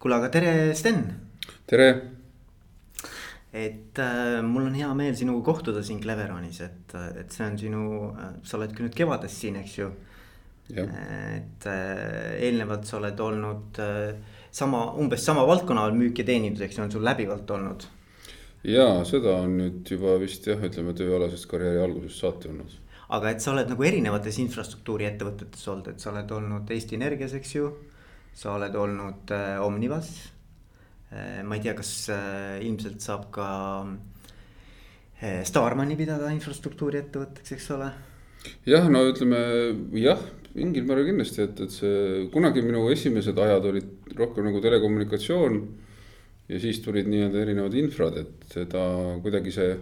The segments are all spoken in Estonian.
kuule, aga tere, Sten. tere. et äh, mul on hea meel sinuga kohtuda siin Cleveronis, et, et see on sinu, sa oled küll nüüd kevades siin, eks ju. et äh, eelnevalt sa oled olnud äh, sama, umbes sama valdkonna all müük ja teenindus, eks ju, on sul läbivalt olnud. ja seda on nüüd juba vist jah, ütleme tööalasest karjääri algusest saati olnud aga et sa oled nagu erinevates infrastruktuuri ettevõtetes olnud, et sa oled olnud Eesti Energias, eks ju. Sa oled olnud äh, Omnivas äh,. ma ei tea, kas äh, ilmselt saab ka Starmani pidada infrastruktuuri ettevõtteks, eks ole. jah, no ütleme jah, mingil määral kindlasti, et, et see kunagi minu esimesed ajad olid rohkem nagu telekommunikatsioon. ja siis tulid nii-öelda erinevad infrad, et seda kuidagi see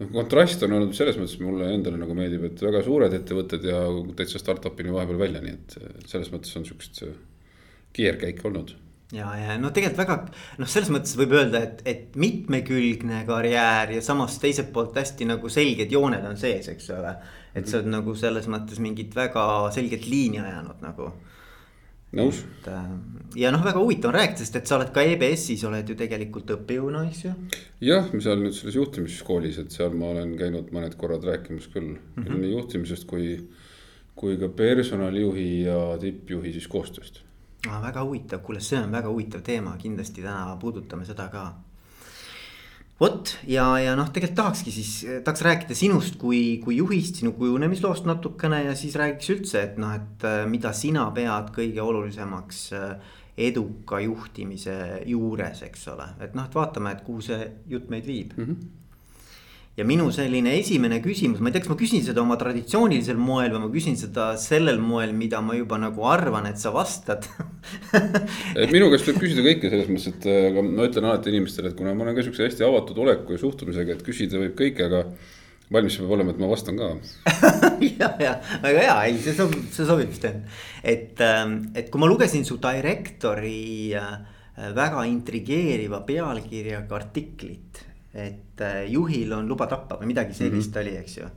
noh, kontrast on olnud selles mõttes mulle endale nagu meeldib, et väga suured ettevõtted ja täitsa startup'ini vahepeal välja, nii et selles mõttes on sihukest keerkäik olnud. ja, ja no tegelikult väga noh, selles mõttes võib öelda, et, et mitmekülgne karjäär ja samas teiselt poolt hästi nagu selged jooned on sees, eks ole. et sa oled nagu selles mõttes mingit väga selget liini ajanud nagu nõus. Äh, ja noh, väga huvitav on rääkida, sest et sa oled ka EBS-is oled ju tegelikult õppejõuna, eks ju. jah, seal nüüd selles juhtimiskoolis, et seal ma olen käinud mõned korrad rääkimas küll mm -hmm. nii juhtimisest kui, kui ka personalijuhi ja tippjuhi siis koostööst ah,. väga huvitav, kuule, see on väga huvitav teema, kindlasti täna puudutame seda ka vot ja, ja noh, tegelikult tahakski siis, tahaks rääkida sinust kui, kui juhist, sinu kujunemisloost natukene ja siis räägiks üldse, et noh, et äh, mida sina pead kõige olulisemaks äh, eduka juhtimise juures, eks ole, et noh, et vaatame, et kuhu see jutt meid viib mm. -hmm ja minu selline esimene küsimus, ma ei tea, kas ma küsin seda oma traditsioonilisel moel või ma küsin seda sellel moel, mida ma juba nagu arvan, et sa vastad. Minu käest võib küsida kõike selles mõttes, et aga ma ütlen alati inimestele, et kuna ma olen ka siukse hästi avatud oleku ja suhtumisega, et küsida võib kõike, aga valmis peab olema, et ma vastan ka. Ja, ja väga hea, ei, see sobib, see sobib, Sten. et, ähm, et kui ma lugesin su Directori äh, väga intrigeeriva pealkirjaga artiklit et äh, juhil on luba tappa või midagi sellist mm -hmm. oli, eks ju.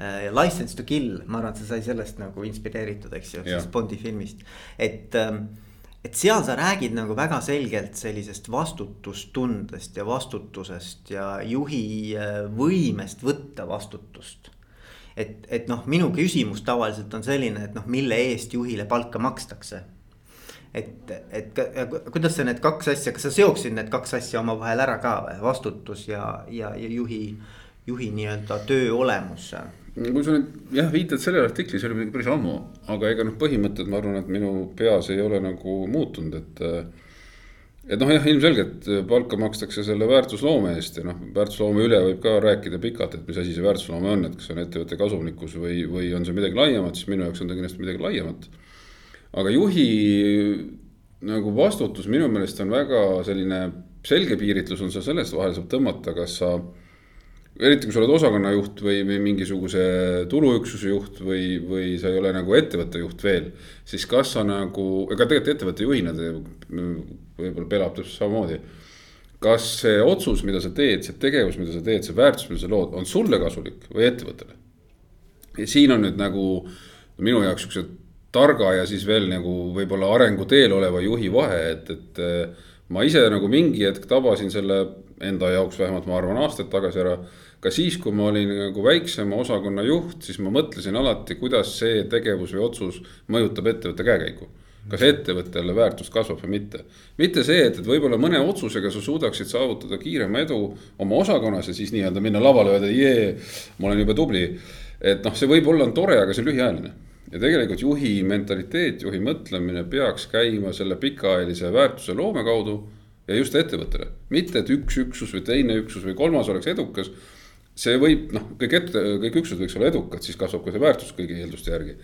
Äh, License to kill, ma arvan, et see sai sellest nagu inspireeritud, eks ju, sellest Bondi filmist, et ähm, et seal sa räägid nagu väga selgelt sellisest vastutustundest ja vastutusest ja juhi äh, võimest võtta vastutust. et, et noh, minu küsimus tavaliselt on selline, et noh, mille eest juhile palka makstakse et, et kuidas sa need kaks asja, kas sa seoksid need kaks asja omavahel ära ka või, vastutus ja, ja, ja juhi, juhi nii-öelda töö olemus? kui sa nüüd jah, viitad sellele artiklile, see oli muidugi päris ammu, aga ega noh, põhimõtted, ma arvan, et minu peas ei ole nagu muutunud, et. et noh, jah, ilmselgelt palka makstakse selle väärtusloome eest ja noh, väärtusloome üle võib ka rääkida pikalt, et mis asi see väärtusloome on, et kas on ettevõtte kasumlikkus või, või on see midagi laiemat, siis minu jaoks on ta kindlasti midagi laiemat aga juhi nagu vastutus minu meelest on väga selline selge piiritlus on seal selles vahel saab tõmmata, kas sa. eriti kui sa oled osakonnajuht või, või mingisuguse tuluüksuse juht või, või sa ei ole nagu ettevõtte juht veel. siis kas sa nagu, ega tegelikult ettevõtte juhina võib-olla pelab täpselt samamoodi. kas see otsus, mida sa teed, see tegevus, mida sa teed, see väärtus, mida sa lood, on sulle kasulik või ettevõttele? ja siin on nüüd nagu minu jaoks siuksed targa ja siis veel nagu võib-olla arenguteel oleva juhi vahe, et, et. Eh, ma ise nagu mingi hetk tabasin selle enda jaoks vähemalt, ma arvan, aastaid tagasi ära. ka siis, kui ma olin nagu väiksema osakonna juht, siis ma mõtlesin alati, kuidas see tegevus või otsus mõjutab ettevõtte käekäiku kas ettevõttele väärtus kasvab või mitte. mitte see, et, et võib-olla mõne otsusega sa suudaksid saavutada kiirema edu oma osakonnas ja siis nii-öelda minna lavale öelda jee, ma olen jube tubli. et noh, see võib-olla on tore, aga see on lühiajaline ja tegelikult juhi mentaliteet, juhi mõtlemine peaks käima selle pikaajalise väärtuse loome kaudu ja just ettevõttele. mitte, et üks üksus või teine üksus või kolmas oleks edukas. see võib noh, kõik ette, kõik üksused võiks olla edukad, siis kasvab ka see väärtus kõigi eelduste järgi.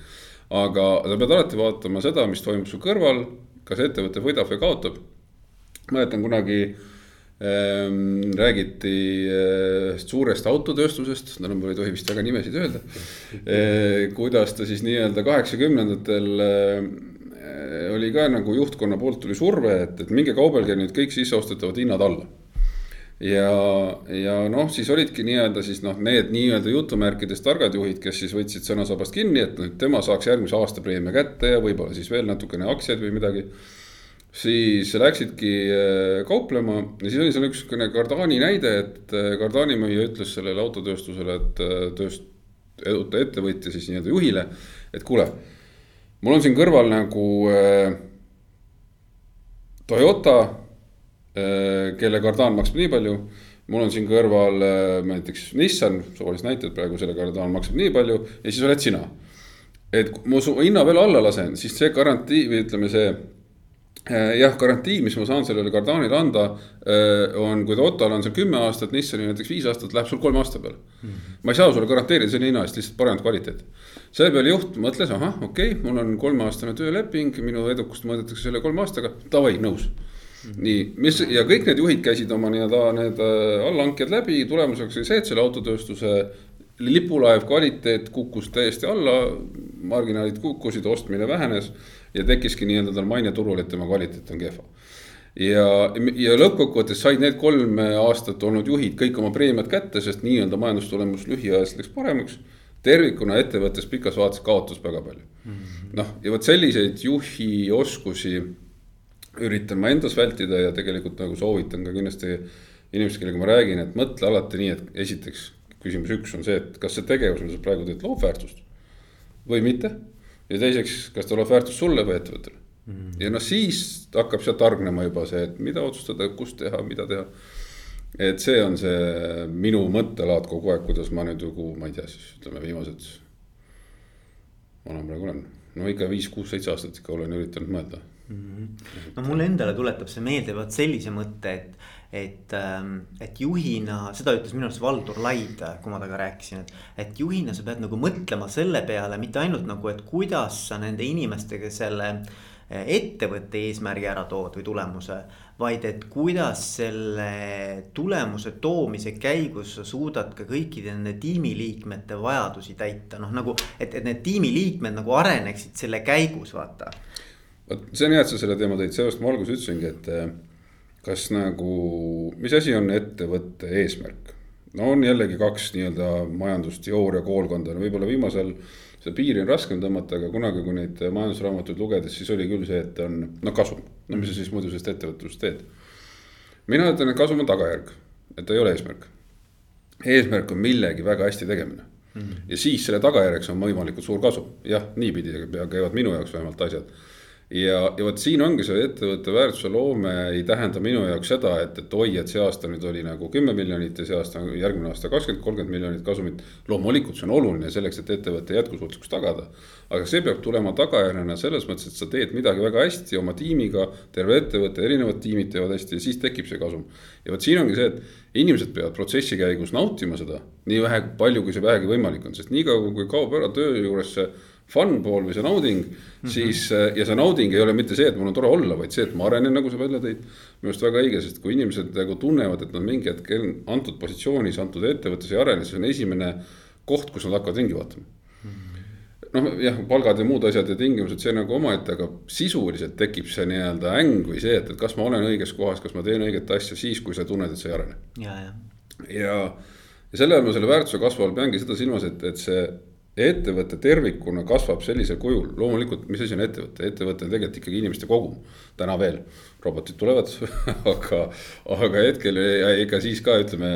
aga sa pead alati vaatama seda, mis toimub su kõrval, kas ettevõte võidab või kaotab. mäletan kunagi räägiti äh, suurest autotööstusest, mul ei tohi vist väga nimesid öelda. Äh, kuidas ta siis nii-öelda kaheksakümnendatel äh, oli ka nagu juhtkonna poolt tuli surve, et, et minge kaubelge nüüd kõik sisseostetavad hinnad alla. ja, ja noh, siis olidki nii-öelda siis noh, need nii-öelda jutumärkides targad juhid, kes siis võtsid sõnasabast kinni, et nüüd tema saaks järgmise aasta preemia kätte ja võib-olla siis veel natukene aktsiaid või midagi siis läksidki äh, kauplema ja siis oli seal üks niisugune Cardani näide, et Cardani müüja ütles sellele autotööstusele, et tööst-, ettevõtja siis nii-öelda juhile, et kuule, mul on siin kõrval nagu äh, Toyota äh,, kelle Cardan maksab nii palju mul on siin kõrval äh, näiteks Nissan, suvalised näited praegu, selle Cardan maksab nii palju ja siis oled sina. et ma su hinna veel alla lasen, siis see garantii või ütleme, see Äh, jah, garantii, mis ma saan sellele Cardanile anda, äh, on, kui Total on seal kümme aastat, Nissani näiteks viis aastat, läheb sul kolme aasta peale mm. -hmm. ma ei saa sulle garanteerida selle hinna eest lihtsalt paremat kvaliteeti. selle peale juht mõtles, ahah, okei okay,, mul on kolmeaastane tööleping, minu edukust mõõdetakse selle kolme aastaga, davai, nõus mm. -hmm. nii, mis ja kõik need juhid käisid oma nii-öelda need äh, allhanked läbi, tulemuseks oli see, et selle autotööstuse lipulaev kvaliteet kukkus täiesti alla, marginaalid kukkusid, ostmine vähenes ja tekkiski nii-öelda tal maine turul, et tema kvaliteet on kehva. ja, ja lõppkokkuvõttes said need kolm aastat olnud juhid kõik oma preemiad kätte, sest nii-öelda majandustulemus lühiajaliselt läks paremaks. tervikuna ettevõttes pikas vaates kaotas väga palju mm -hmm.. noh, ja vot selliseid juhi oskusi üritan ma endas vältida ja tegelikult nagu soovitan ka kindlasti inimesed, kellega ma räägin, et mõtle alati nii, et esiteks küsimus üks on see, et kas see tegevus, mida sa praegu teed, loob väärtust või mitte ja teiseks, kas ta loob väärtust sulle või ettevõttele mm.. ja noh, siis hakkab sealt hargnema juba see, et mida otsustada, kus teha, mida teha. et see on see minu mõttelaad kogu aeg, kuidas ma nüüd nagu, ma ei tea, siis ütleme viimased. vana praegu olen, no ikka viis, kuus, seitse aastat ikka olen üritanud mõelda mm. -hmm. no mulle endale tuletab see meelde vaat sellise mõtte, et et, ähm, et juhina, seda ütles minu arust Valdur Laid, kui ma temaga rääkisin, et. et juhina sa pead nagu mõtlema selle peale, mitte ainult nagu, et kuidas sa nende inimestega selle äh, ettevõtte eesmärgi ära tood või tulemuse. vaid et kuidas selle tulemuse toomise käigus sa suudad ka kõikide nende tiimiliikmete vajadusi täita, noh nagu. et, et need tiimiliikmed nagu areneksid selle käigus, vaata. vot see on hea, et sa selle teema tõid, seepärast ma alguses ütlesingi, et äh, kas nagu, mis asi on ettevõtte eesmärk? no on jällegi kaks nii-öelda majandusteooria koolkonda, no võib-olla viimasel seda piiri on raskem tõmmata, aga kunagi, kui neid majandusraamatuid lugedes, siis oli küll see, et on no kasum. no mis sa siis muidu sellest ettevõtlusest teed? mina ütlen, et kasum on tagajärg, et ta ei ole eesmärk. eesmärk on millegi väga hästi tegemine mm. -hmm. ja siis selle tagajärjeks on võimalikult suur kasum, jah, niipidi käivad minu jaoks vähemalt asjad ja, ja vot siin ongi see ettevõtte väärtuse loome ei tähenda minu jaoks seda, et, et oi, et see aasta nüüd oli nagu kümme miljonit ja see aasta, järgmine aasta kakskümmend, kolmkümmend miljonit kasumit. loomulikult see on oluline selleks, et ettevõtte jätkusuutlikkus tagada. aga see peab tulema tagajärjena selles mõttes, et sa teed midagi väga hästi oma tiimiga, terve ettevõte, erinevad tiimid teevad hästi ja siis tekib see kasum. ja vot siin ongi see, et inimesed peavad protsessi käigus nautima seda nii vähe, palju kui see vähegi võimalik on, sest niikaua kui kaob ära töö juures see fun pool või see nauding mm, -hmm. siis äh, ja see nauding ei ole mitte see, et mul on tore olla, vaid see, et ma arenen, nagu sa välja tõid. minu arust väga õige, sest kui inimesed nagu tunnevad, et nad mingi hetk antud positsioonis, antud ettevõttes ei arene, siis on esimene koht, kus nad hakkavad ringi vaatama mm -hmm.. noh, jah, palgad ja muud asjad ja tingimused, see nagu omaette, aga sisuliselt tekib see nii-öelda äng või see, et, et kas ma olen õiges kohas, kas ma teen õiget asja siis, kui sa tunned, et sa ei arene. ja, ja, ja, ja selle all ma selle väärtuse kasvu all peangi seda silmas, et, et see ettevõte tervikuna kasvab sellisel kujul, loomulikult, mis asi on ettevõte, ettevõte on tegelikult ikkagi inimeste kogum. täna veel, robotid tulevad aga, aga hetkel ega siis ka ütleme,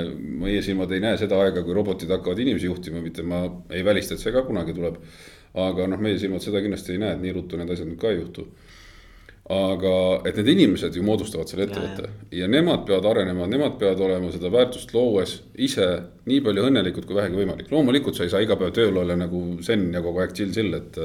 meie silmad ei näe seda aega, kui robotid hakkavad inimesi juhtima, mitte ma ei välista, et see ka kunagi tuleb. aga noh, meie silmad seda kindlasti ei näe, et nii ruttu need asjad nüüd ka ei juhtu aga et need inimesed ju moodustavad selle ettevõtte. ja, ja. nemad peavad arenema, nemad peavad olema seda väärtust loues ise nii palju õnnelikud kui vähegi võimalik. loomulikult sa ei saa iga päev tööl olla nagu zen ja kogu aeg chill-chill, et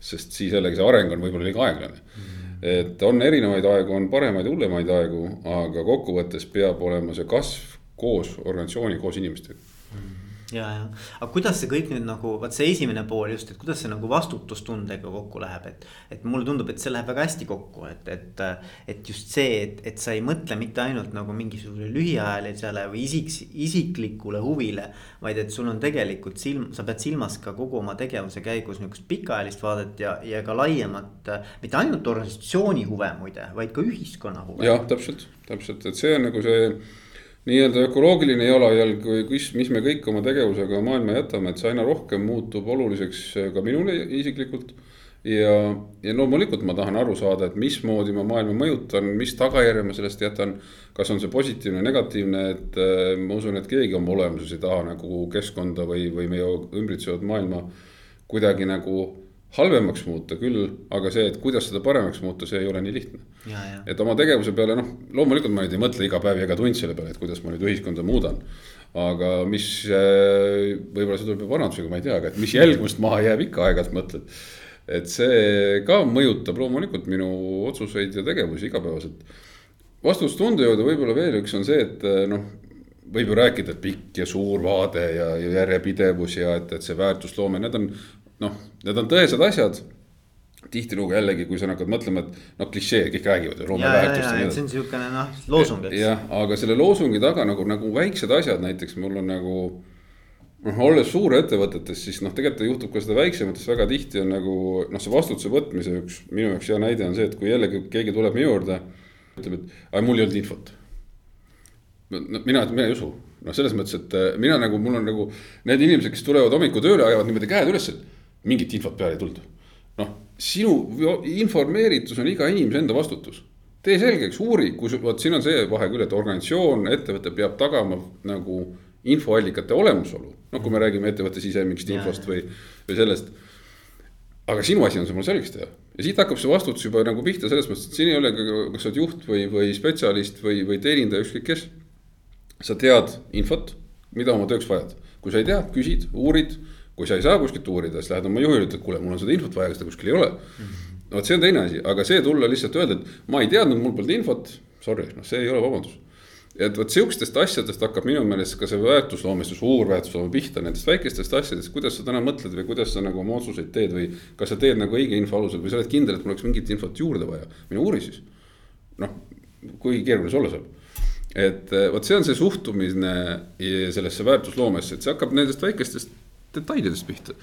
sest siis jällegi see areng on võib-olla liiga aeglane. Mm.. et on erinevaid aegu, on paremaid ja hullemaid aegu, aga kokkuvõttes peab olema see kasv koos organisatsiooni, koos inimestega ja, ja, aga kuidas see kõik nüüd nagu, vot see esimene pool just, et kuidas see nagu vastutustundega kokku läheb, et. et mulle tundub, et see läheb väga hästi kokku, et, et, et just see, et, et sa ei mõtle mitte ainult nagu mingisugusele lühiajalisele või isik, isiklikule huvile. vaid et sul on tegelikult silm, sa pead silmas ka kogu oma tegevuse käigus nihukest pikaajalist vaadet ja, ja ka laiemat. mitte ainult organisatsiooni huve muide, vaid ka ühiskonna huve. jah, täpselt, täpselt, et see on nagu see nii-öelda ökoloogiline jalajälg või mis, mis me kõik oma tegevusega maailma jätame, et see aina rohkem muutub oluliseks ka minule isiklikult. ja, ja loomulikult ma tahan aru saada, et mismoodi ma maailma mõjutan, mis tagajärje ma sellest jätan. kas on see positiivne, negatiivne, et äh, ma usun, et keegi oma olemuses ei taha nagu keskkonda või, või meie ümbritsevat maailma kuidagi nagu halvemaks muuta küll, aga see, et kuidas seda paremaks muuta, see ei ole nii lihtne. et oma tegevuse peale, noh, loomulikult ma nüüd ei mõtle iga päev iga tund selle peale, et kuidas ma nüüd ühiskonda muudan. aga mis, äh, võib-olla see tuleb juba vanadusega, ma ei tea, aga et mis jälgmust maha jääb, ikka aeg-ajalt mõtled et see ka mõjutab loomulikult minu otsuseid ja tegevusi igapäevaselt. vastutustunde juurde võib-olla veel üks on see, et eh, noh, võib ju rääkida, et pikk ja suur vaade ja, ja järjepidevus ja et, et see väärtusloome, need on noh, need on tõesed asjad tihtilugu jällegi, kui sa hakkad mõtlema, et noh, klišee, kõik räägivad ju loome väärtust. see on niisugune noh, loosung, eks. jah, aga selle loosungi taga nagu, nagu väiksed asjad, näiteks mul on nagu noh, olles suurettevõtetes, siis noh, tegelikult juhtub ka seda väiksemates väga tihti on nagu noh, see vastutuse võtmise üks minu jaoks hea näide on see, et kui jällegi keegi tuleb minu juurde, ütleb, et mul ei olnud infot. no mina, mina ei usu, noh, selles mõttes, et äh, mina nagu, mul on nagu need inimesed, kes tulevad hommikul tööle, ajavad niimoodi käed üles, et mingit infot peale ei tulnud. noh, sinu informeeritus on iga inimese enda vastutus tee selgeks, uuri, kui sul, vot siin on see vahe küll, et organisatsioon, ettevõte peab tagama nagu infoallikate olemasolu. noh, kui me räägime ettevõtte sisemist infost või, või sellest. aga sinu asi on see mulle selgeks teha ja siit hakkab see vastutus juba nagu pihta selles mõttes, et siin ei ole, kas sa oled juht või, või spetsialist või, või teenindaja, ükskõik kes. sa tead infot, mida oma tööks vajad, kui sa ei tea, küsid, uurid. Kui sa ei saa kuskilt uurida, siis lähed oma juhile, ütled, kuule, mul on seda infot vaja, kas seda kuskil ei ole mm. -hmm. vot, see on teine asi, aga see tulla lihtsalt öelda, et ma ei teadnud, mul polnud infot, sorry, noh, see ei ole vabandus et vot sihukestest asjadest hakkab minu meelest ka see väärtusloome, see suur väärtusloome pihta nendest väikestest asjadest, kuidas sa täna mõtled või kuidas sa nagu oma otsuseid teed või. kas sa teed nagu õige info alusel või sa oled kindel, et mul oleks mingit infot juurde vaja, mine uuri siis. noh, kui keeruline see olla saab. et eh, vot see on see suhtumine sellesse väärtusloomesse, et see hakkab nendest väikestest detailidest pihta.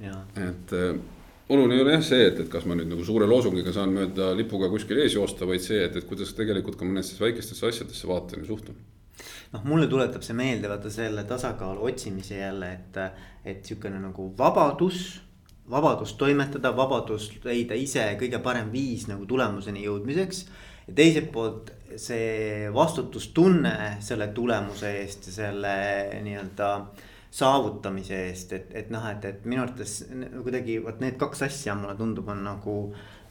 et eh, oluline ei ole jah see, et, et kas ma nüüd nagu suure loosungiga saan mööda lipuga kuskil ees joosta, vaid see, et, et kuidas tegelikult ka mõnedesse väikestesse asjadesse vaatan ja suhtun. noh, mulle tuletab see meelde vaata selle tasakaalu otsimise jälle, et, et sihukene nagu vabadus vabadus toimetada, vabadus leida ise kõige parem viis nagu tulemuseni jõudmiseks. ja teiselt poolt see vastutustunne selle tulemuse eest ja selle nii-öelda äh, saavutamise eest, et, et noh, et, et minu arvates kuidagi vot need kaks asja mulle tundub, on nagu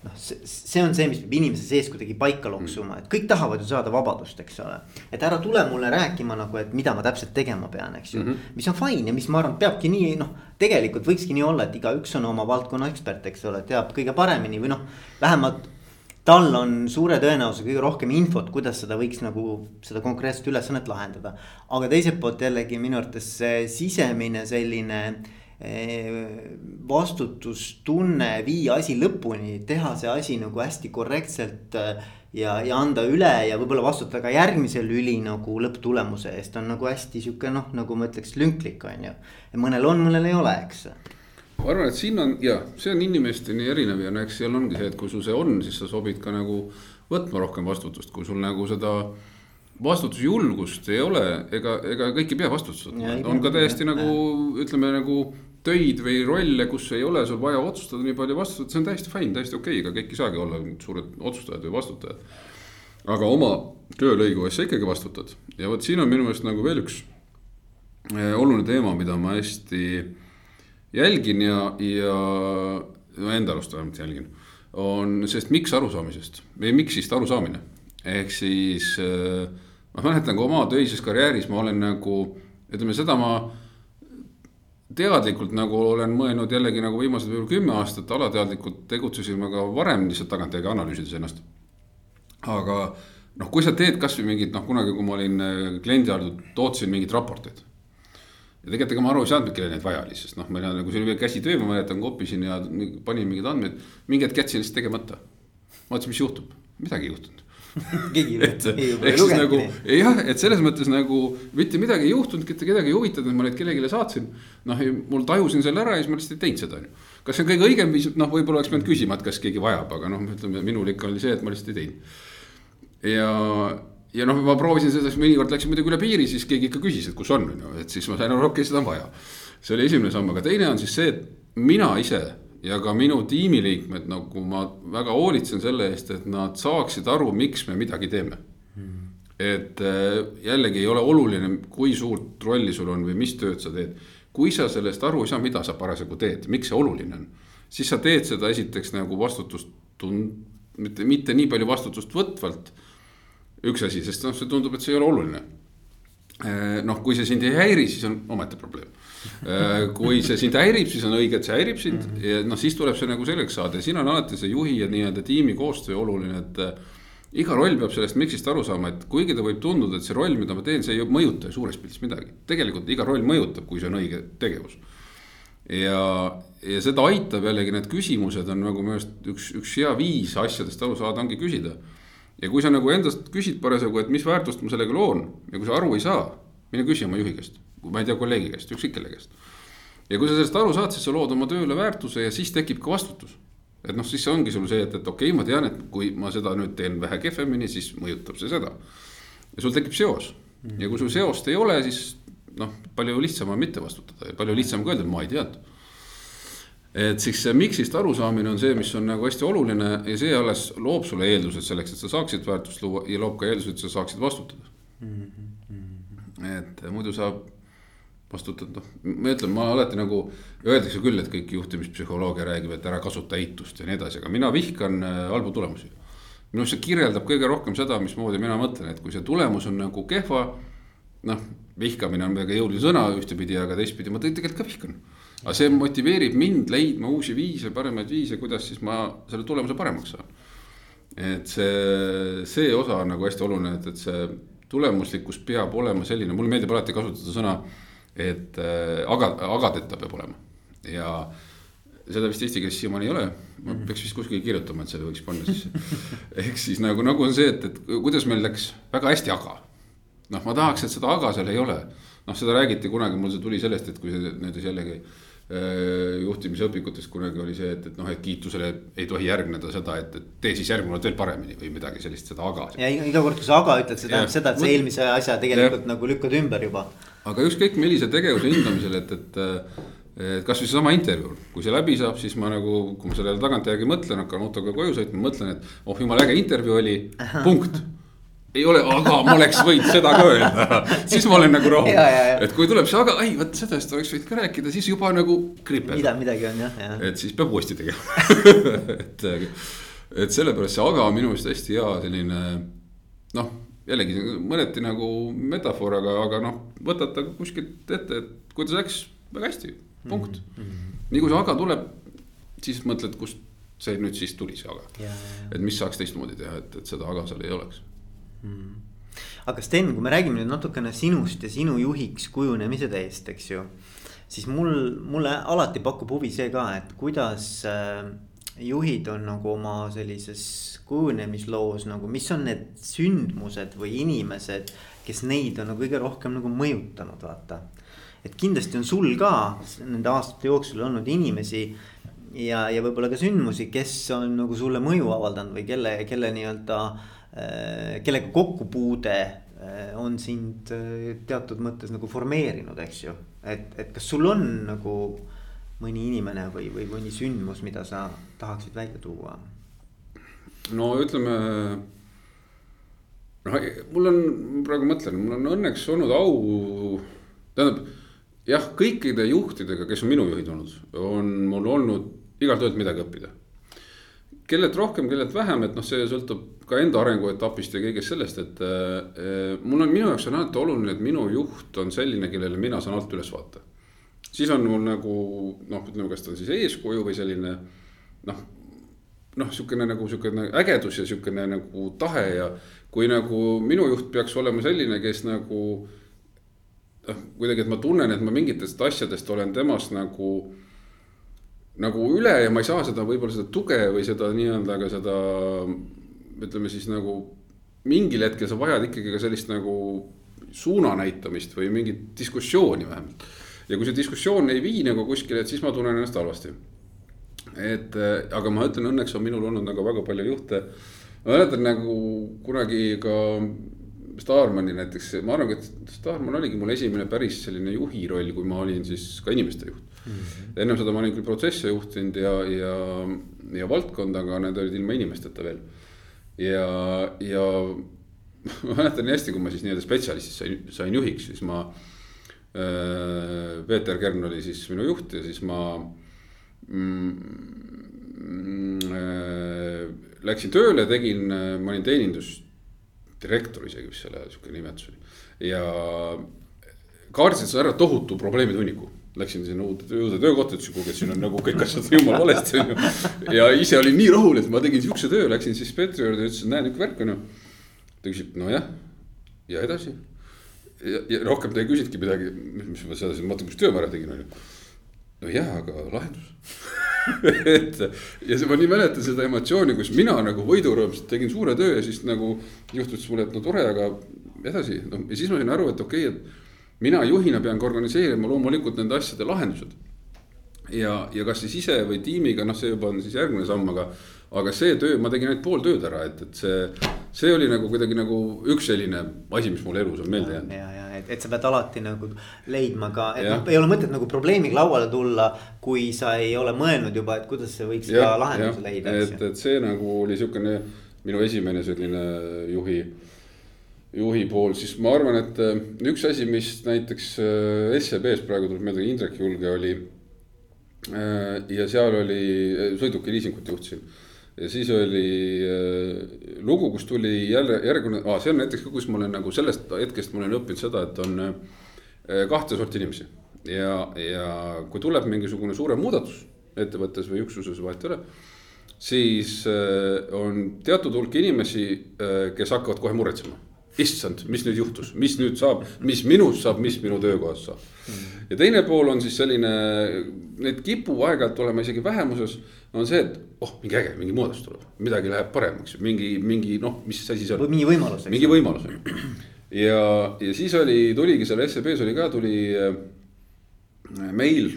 noh, see, on see, mis peab inimese sees kuidagi paika loksuma, et kõik tahavad ju saada vabadust, eks ole. et ära tule mulle rääkima nagu, et mida ma täpselt tegema pean, eks ju mm, -hmm. mis on fine ja mis ma arvan, peabki nii noh. tegelikult võikski nii olla, et igaüks on oma valdkonna ekspert, eks ole, teab kõige paremini või noh, vähemalt tal on suure tõenäosusega kõige rohkem infot, kuidas seda võiks nagu seda konkreetset ülesannet lahendada. aga teiselt poolt jällegi minu arvates see sisemine selline eh, vastutustunne viia asi lõpuni, teha see asi nagu hästi korrektselt. Eh, ja, ja anda üle ja võib-olla vastutada ka järgmise lüli nagu lõpptulemuse eest on nagu hästi sihuke noh, nagu ma ütleks lünklik on ju. mõnel on, mõnel ei ole, eks ma arvan, et siin on ja see on inimesteni erinev ja no eks seal ongi see, et kui sul see on, siis sa sobid ka nagu võtma rohkem vastutust, kui sul nagu seda vastutusjulgust ei ole, ega, ega kõik ei pea vastutust võtma, on ka täiesti nagu ütleme nagu töid või rolle, kus ei ole sul vaja otsustada nii palju vastutada, see on täiesti fine, täiesti okei okay,, ega kõik ei saagi olla suured otsustajad või vastutajad. aga oma töölõigu eest sa ikkagi vastutad. Ja vot siin on minu meelest nagu veel üks eh, oluline teema, mida ma hästi jälgin ja, ja no enda arust vähemalt jälgin, on sellest miks arusaamisest või miksist arusaamine. ehk siis äh, ma mäletan, kui oma töises karjääris ma olen nagu, ütleme seda ma teadlikult nagu olen mõelnud jällegi nagu viimased võib-olla kümme aastat alateadlikult tegutsesin ma ka varem lihtsalt tagantjärgi analüüsides ennast. aga noh, kui sa teed kasvõi mingit noh, kunagi, kui ma olin äh, kliendi all, tootsin mingeid raporteid ja tegelikult ega ma aru ei saanud, kellel neid vaja oli, sest noh, meil on nagu see oli veel käsitöö, ma mäletan, kopisin ja panin mingeid andmeid, mingi hetk jätsin lihtsalt tegemata. vaatasin, mis juhtub, midagi ei juhtunud et, ehk siis nagu jah, et selles mõttes nagu mitte midagi ei juhtunud, kedagi ei huvitanud, et ma neid kellelegi saatsin. noh, mul tajusin selle ära ja siis ma lihtsalt ei teinud seda, on ju. kas see on kõige õigem viis, noh, võib-olla oleks pidanud küsima, et kas keegi vajab, aga noh, ütleme minul ikka oli see, et ma lihtsalt ei teinud. ja ja noh, ma proovisin seda, siis mõnikord läksin muidugi üle piiri, siis keegi ikka küsis, et kus on, on ju, et siis ma sain aru, okei okay,, seda on vaja. see oli esimene samm, aga teine on siis see, et mina ise ja ka minu tiimiliikmed, nagu ma väga hoolitsen selle eest, et nad saaksid aru, miks me midagi teeme mm.. et äh, jällegi ei ole oluline, kui suurt rolli sul on või mis tööd sa teed. kui sa sellest aru ei saa, mida sa parasjagu teed, miks see oluline on, siis sa teed seda esiteks nagu vastutust tund-, mitte, mitte nii palju vastutust võtvalt. Üks asi, sest noh, see tundub, et see ei ole oluline äh, noh, kui see sind ei häiri, siis on omaette probleem Äh, kui see sind häirib, siis on õige, et see häirib sind mm -hmm. ja noh, siis tuleb see nagu selgeks saada ja siin on alati see juhi ja nii-öelda tiimi koostöö oluline, et äh, iga roll peab sellest miksist aru saama, et kuigi ta võib tunduda, et see roll, mida ma teen, see ei mõjuta ju suures pildis midagi. tegelikult iga roll mõjutab, kui see on õige tegevus. ja, ja seda aitab jällegi need küsimused on nagu minu arust üks, üks hea viis asjadest aru saada, ongi küsida. Ja kui sa nagu endast küsid parasjagu, et mis väärtust ma sellega loon ja kui sa aru ei saa, mine küsi oma juhi käest ma ei tea, kolleegi käest, ükskõik kelle käest. ja kui sa sellest aru saad, siis sa lood oma tööle väärtuse ja siis tekib ka vastutus. et noh, siis ongi sul see, et, et okei okay,, ma tean, et kui ma seda nüüd teen vähe kehvemini, siis mõjutab see seda. ja sul tekib seos ja kui sul seost ei ole, siis noh, palju lihtsam on mitte vastutada ja palju lihtsam ka öelda, et ma ei teadnud et siis see miks'ist arusaamine on see, mis on nagu hästi oluline ja see alles loob sulle eeldused selleks, et sa saaksid väärtust luua ja loob ka eeldused, et sa saaksid vastutada mm. -hmm. et muidu saab vastutad, noh, ma ütlen, ma alati nagu, öeldakse küll, et kõik juhtimispsühholoogia räägib, et ära kasuta eitust ja nii edasi, aga mina vihkan äh, halbu tulemusi. minu arust see kirjeldab kõige rohkem seda, mismoodi mina mõtlen, et kui see tulemus on nagu kehva. noh, vihkamine on väga jõuline sõna ühtepidi, aga teistpidi ma tegelikult ka vihkan. Aga see motiveerib mind leidma uusi viise, paremaid viise, kuidas siis ma selle tulemuse paremaks saan. et see, see osa on nagu hästi oluline, et, et see tulemuslikkus peab olema selline, mulle meeldib alati kasutada sõna et äh, aga, agadeta peab olema ja seda vist eesti keeles siiamaani ei ole, ma mhm. peaks vist kuskile kirjutama, et selle võiks panna sisse ehk siis nagu, nagu on see, et, et kuidas meil läks väga hästi aga. noh, ma tahaks, et seda aga seal ei ole. noh, seda räägiti kunagi, mul see tuli sellest, et kui see näiteks jällegi juhtimisõpikutes kunagi oli see, et, et noh, et kiitusele ei tohi järgneda seda, et, et tee siis järgmine kord veel paremini või midagi sellist, seda aga. ja iga kord, kui sa aga ütled, see tähendab seda, et sa eelmise asja tegelikult ja. nagu lükkad ümber juba aga ükskõik millise tegevuse hindamisel, et, et. et kasvõi seesama intervjuu, kui see läbi saab, siis ma nagu, kui ma sellele tagantjärgi mõtlen, hakkan autoga koju sõitma, mõtlen, et oh jumala äge intervjuu oli, punkt ei ole, aga ma oleks võinud seda ka öelda, siis ma olen nagu rahul. et kui tuleb see aga, ei vot sellest oleks võinud ka rääkida, siis juba nagu kripel. mida, midagi on jah, jah. et siis peab uuesti tegema et, et sellepärast see aga on minu meelest hästi hea selline noh jällegi mõneti nagu metafoor, aga, aga noh, võtad ta kuskilt ette, et kuidas läks, väga hästi, punkt mm. -hmm. nii kui see aga tuleb, siis mõtled, kust see nüüd siis tuli, see aga. et mis saaks teistmoodi teha, et, et seda aga seal ei oleks mm. aga Sten, kui me räägime nüüd natukene sinust ja sinu juhiks kujunemise teest, eks ju. siis mul, mulle alati pakub huvi see ka, et kuidas äh, juhid on nagu oma sellises kujunemisloos nagu, mis on need sündmused või inimesed, kes neid on nagu kõige rohkem nagu mõjutanud, vaata. et kindlasti on sul ka nende aastate jooksul olnud inimesi ja, ja võib-olla ka sündmusi, kes on nagu sulle mõju avaldanud või kelle, kelle nii-öelda äh,, kellega kokkupuude äh, on sind äh, teatud mõttes nagu formeerinud, eks ju. et, et kas sul on nagu mõni inimene või, või mõni sündmus, mida sa tahaksid välja tuua? no ütleme. noh, mul on, praegu mõtlen, mul on õnneks olnud au, tähendab jah, kõikide juhtidega, kes on minu juhid olnud, on mul olnud igalt ühelt midagi õppida. Kellelt rohkem, kellelt vähem, et noh, see sõltub ka enda arenguetapist ja kõigest sellest, et äh, mul on, minu jaoks on alati oluline, et minu juht on selline, kellele mina saan alt üles vaadata. siis on mul nagu noh, ütleme, kas ta on siis eeskuju või selline noh, noh, sihukene nagu sihukene ägedus ja sihukene nagu tahe ja kui nagu minu juht peaks olema selline, kes nagu noh, kuidagi, et ma tunnen, et ma mingitest asjadest olen temast nagu nagu üle ja ma ei saa seda võib-olla seda tuge või seda nii-öelda ka seda ütleme siis nagu mingil hetkel sa vajad ikkagi ka sellist nagu suuna näitamist või mingit diskussiooni vähemalt. ja kui see diskussioon ei vii nagu kuskile, et siis ma tunnen ennast halvasti et äh, aga ma ütlen, õnneks on minul olnud nagu väga palju juhte. ma mäletan nagu kunagi ka Starmani näiteks, ma arvan, et Starman oligi mul esimene päris selline juhi roll, kui ma olin siis ka inimeste juht mm. -hmm. ennem seda ma olin küll protsesse juhtinud ja, ja, ja valdkonda, aga need olid ilma inimesteta veel. ja, ja ma mäletan hästi, kui ma siis nii-öelda spetsialistist sain, sain juhiks, siis ma äh,. Peeter Kern oli siis minu juht ja siis ma mm, äh, läksin tööle, tegin, ma olin teenindusdirektor isegi, mis selle sihuke nimetus oli. ja kaardistasin ära tohutu probleemide hunniku läksin sinna uude, uude töökohta, ütlesin, kuulge, siin on nagu kõik asjad jumala valesti on ju. ja ise olin nii rahul, et ma tegin siukse töö, läksin siis Peetri juurde ütlesin, näe nihuke värk on ju. ta küsib, nojah, ja edasi. ja, ja rohkem ta ei küsinudki midagi, mis ma sedasi, vaata, mis töö ära tegin, on ju. nojah, aga lahendus et ja see, ma nii mäletan seda emotsiooni, kus mina nagu võidurõõmsalt tegin suure töö ja siis nagu juhtus mulle, et no tore, aga edasi, noh ja siis ma sain aru, et okei okay,, et mina juhina pean ka organiseerima loomulikult nende asjade lahendused. ja, ja kas siis ise või tiimiga, noh, see juba on siis järgmine samm, aga, aga see töö, ma tegin ainult pool tööd ära, et, et see, see oli nagu kuidagi nagu üks selline asi, mis mul elus on meelde jäänud. ja, ja et, et sa pead alati nagu leidma ka, et noh, ei ole mõtet nagu probleemiga lauale tulla, kui sa ei ole mõelnud juba, et kuidas see võiks ja, ka lahenduse leida. et, et see nagu oli sihukene minu esimene selline juhi juhi pool, siis ma arvan, et äh, üks asi, mis näiteks äh, SEB-s praegu tuleb meelde, Indrek Julge oli. Äh, ja seal oli, sõiduki liisingut juhtisin. ja siis oli lugu, kus tuli jälle järgmine ah,, see on näiteks ka, kus ma olen nagu sellest hetkest ma olen õppinud seda, et on kahte sorti inimesi. ja, ja kui tuleb mingisugune suurem muudatus ettevõttes või üksuses, vahet ei ole siis on teatud hulk inimesi, kes hakkavad kohe muretsema issand, mis nüüd juhtus, mis nüüd saab, mis minust saab, mis minu töökohast saab. ja teine pool on siis selline, need kipub aeg-ajalt olema isegi vähemuses, on see, et oh, mingi äge, mingi muudatus tuleb, midagi läheb paremaks, mingi, mingi noh, mis asi see on. mingi võimalus. mingi võimalus on ju. ja, ja siis oli, tuligi seal SEB-s oli ka, tuli äh, meil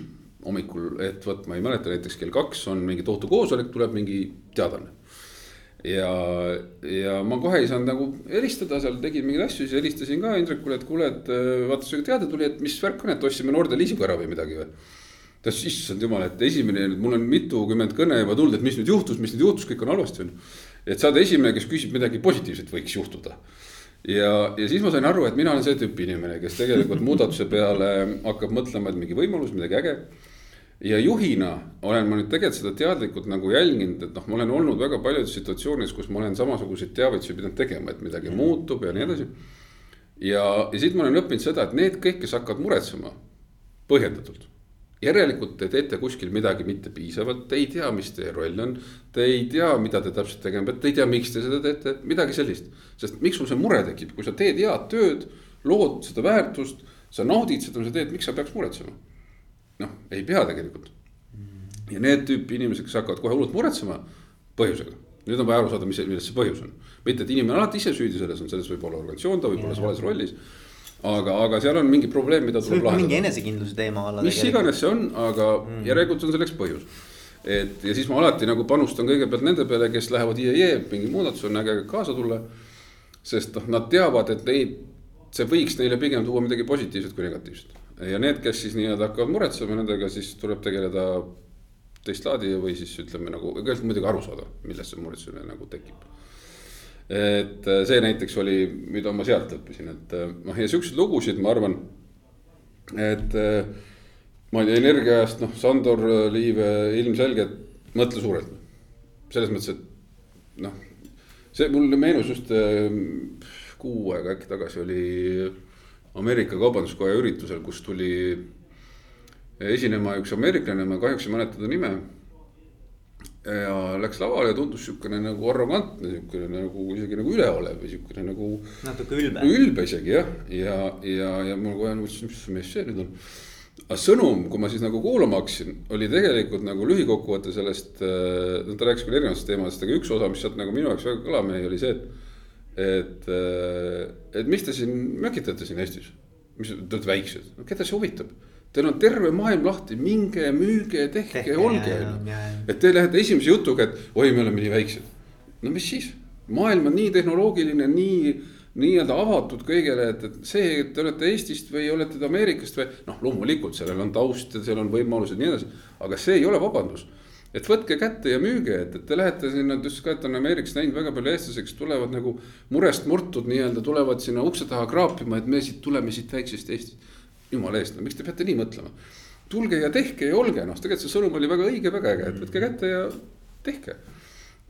hommikul, et vot ma ei mäleta, näiteks kell kaks on mingi tohutu koosolek, tuleb mingi teadaanne ja, ja ma kohe ei saanud nagu helistada seal, tegin mingeid asju, siis helistasin ka Indrekule, et kuule, et äh, vaata, see teade tuli, et mis värk on, et ostsime Norde liisingu ära või midagi või. ta ütles, issand jumal, et esimene, mul on mitukümmend kõne juba tulnud, et mis nüüd juhtus, mis nüüd juhtus, kõik on halvasti on et saada esimene, kes küsib midagi positiivset võiks juhtuda. ja, ja siis ma sain aru, et mina olen see tüüpi inimene, kes tegelikult muudatuse peale hakkab mõtlema, et mingi võimalus, midagi äge ja juhina olen ma nüüd tegelikult seda teadlikult nagu jälginud, et noh, ma olen olnud väga paljudes situatsioonides, kus ma olen samasuguseid teavitusi pidanud tegema, et midagi mm. muutub ja nii edasi. ja, ja siit ma olen õppinud seda, et need kõik, kes hakkavad muretsema põhjendatult. järelikult te teete kuskil midagi mitte piisavalt, te ei tea, mis teie roll on. Te ei tea, mida te täpselt tegema peate, te ei tea, miks te seda teete, midagi sellist. sest miks sul see mure tekib, kui sa teed head tööd, lood seda väärtust, sa naudid seda, mis sa teed, miks sa peaks muretsema noh, ei pea tegelikult. ja need tüüpi inimesed, kes hakkavad kohe hullult muretsema põhjusega, nüüd on vaja aru saada, mis, milles see põhjus on. mitte, et inimene on alati ise süüdi selles on, selles võib olla organisatsioon, ta võib olla vales rollis. aga, aga seal on mingi probleem, mida tuleb lahendada. mingi enesekindluse teema alla. mis iganes see on, aga mm. järelikult on selleks põhjus. et ja siis ma alati nagu panustan kõigepealt nende peale, kes lähevad IE, mingi muudatus on äge kaasa tulla. sest noh, nad teavad, et neid, see võiks neile pigem tuua midagi positiivset kui negatiivset ja need, kes siis nii-öelda hakkavad muretsema, nendega siis tuleb tegeleda teist laadi või siis ütleme nagu, kõigepealt muidugi aru saada, millest see muretsemine nagu tekib. et äh, see näiteks oli, mida ma sealt õppisin, et äh, noh, ja siukseid lugusid, ma arvan, et äh, ma ei tea, energiaajast, noh, Sandor Liive ilmselgelt mõtle suurelt. selles mõttes, et noh, see mulle meenus just kuu aega äkki tagasi oli Ameerika Kaubanduskoja üritusel, kus tuli esinema üks ameeriklane, ma kahjuks ei mäleta ta nime. ja läks lavale ja tundus siukene nagu arrogantne, siukene nagu isegi nagu üleolev või siukene nagu. natuke ülbe. ülbe isegi jah, ja, ja, ja mul kohe nagu, mis mees see nüüd on. aga sõnum, kui ma siis nagu kuulama hakkasin, oli tegelikult nagu lühikokkuvõte sellest, no ta rääkis küll erinevatest teemadest, aga üks osa, mis sealt nagu minu jaoks väga kõlama jäi, oli see, et et, äh, et mis te siin mökitate siin Eestis, mis te olete väiksed, no keda see huvitab? Teil on terve maailm lahti, minge, müüge, tehke, olge, on ju. et te lähete esimese jutuga, et oi, me oleme nii väiksed. no mis siis, maailm on nii tehnoloogiline, nii nii-öelda avatud kõigele, et, et see, et te olete Eestist või olete te Ameerikast või noh, loomulikult sellel on taust ja seal on võimalused ja nii edasi, aga see ei ole vabandus et võtke kätte ja müüge, et, et te lähete sinna, just ka, et on Ameerikas näinud väga palju eestlasi, kes tulevad nagu murest murtud nii-öelda tulevad sinna ukse taha kraapima, et me siit tuleme siit väiksest Eestist. jumala eest, no miks te peate nii mõtlema? tulge ja tehke ja olge, noh, tegelikult see sõnum oli väga õige, väga äge, et võtke kätte ja tehke.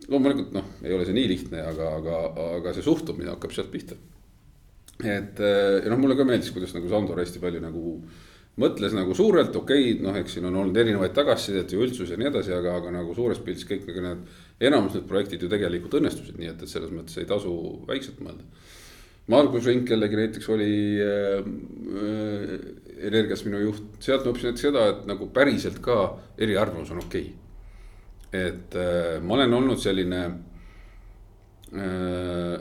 loomulikult noh, ei ole see nii lihtne, aga, aga, aga see suhtumine hakkab sealt pihta. et ja noh, mulle ka meeldis, kuidas nagu Sandor hästi palju nagu mõtles nagu suurelt, okei okay,, noh, eks siin on olnud erinevaid tagasisidet ja üldsus ja nii edasi, aga, aga nagu suures pildis kõik need. enamus need projektid ju tegelikult õnnestusid, nii et, et selles mõttes ei tasu väikselt mõelda. Margus Rink jällegi näiteks oli äh, äh, Energias minu juht, sealt ma õppisin näiteks seda, et nagu päriselt ka eriarvamus on okei okay.. et äh, ma olen olnud selline äh,,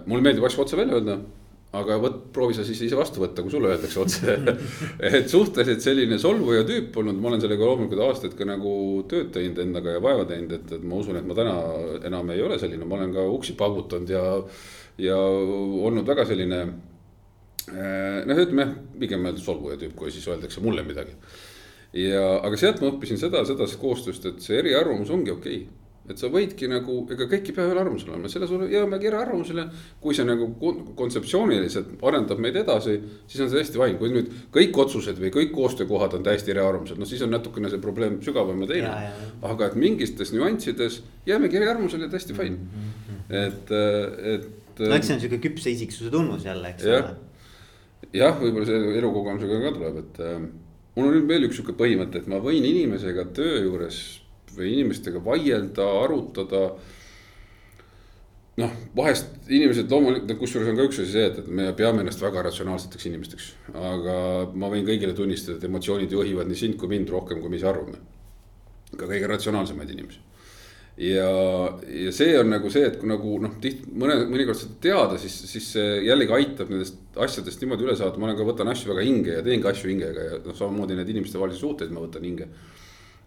mulle meeldib asju otse välja öelda aga vot, proovi sa siis ise vastu võtta, kui sulle öeldakse otse et suhteliselt selline solvuja tüüp olnud, ma olen sellega loomulikult aastaid ka nagu tööd teinud endaga ja vaeva teinud, et, et ma usun, et ma täna enam ei ole selline, ma olen ka uksi paugutanud ja. ja olnud väga selline. Eh, noh, ütleme jah, pigem öelda solvuja tüüp, kui siis öeldakse mulle midagi. ja, aga sealt ma õppisin seda, seda koostööst, et see eriarvamus ongi okei okay et sa võidki nagu, ega kõik ei pea ühel arvamusel olema, selles jõuamegi eriarvamusele. kui see nagu kontseptsiooniliselt arendab meid edasi, siis on see hästi fine, kui nüüd kõik otsused või kõik koostöökohad on täiesti eriarvamused, noh siis on natukene see probleem sügavam ja teine. aga et mingites nüanssides jäämegi eriarvamusele täiesti fine mm, -hmm. et, et. no eks see on sihuke küpse isiksuse tunnus jälle, eks ole. jah, võib-olla see elukogemusega ka tuleb, et äh, mul on veel üks sihuke põhimõte, et ma võin inimesega töö juures või inimestega vaielda, arutada. noh, vahest inimesed loomulikult, kusjuures on ka üks asi see, et, et me peame ennast väga ratsionaalseteks inimesteks. aga ma võin kõigile tunnistada, et emotsioonid juhivad nii sind kui mind rohkem, kui me ise arvame. ka kõige ratsionaalsemaid inimesi ja, ja see on nagu see, et kui nagu noh, tihti mõne, mõnikord seda teada, siis, siis see jällegi aitab nendest asjadest niimoodi üle saada, ma olen ka, võtan asju väga hinge ja teen ka asju hingega ja noh, samamoodi need inimestevahelisi suhteid ma võtan hinge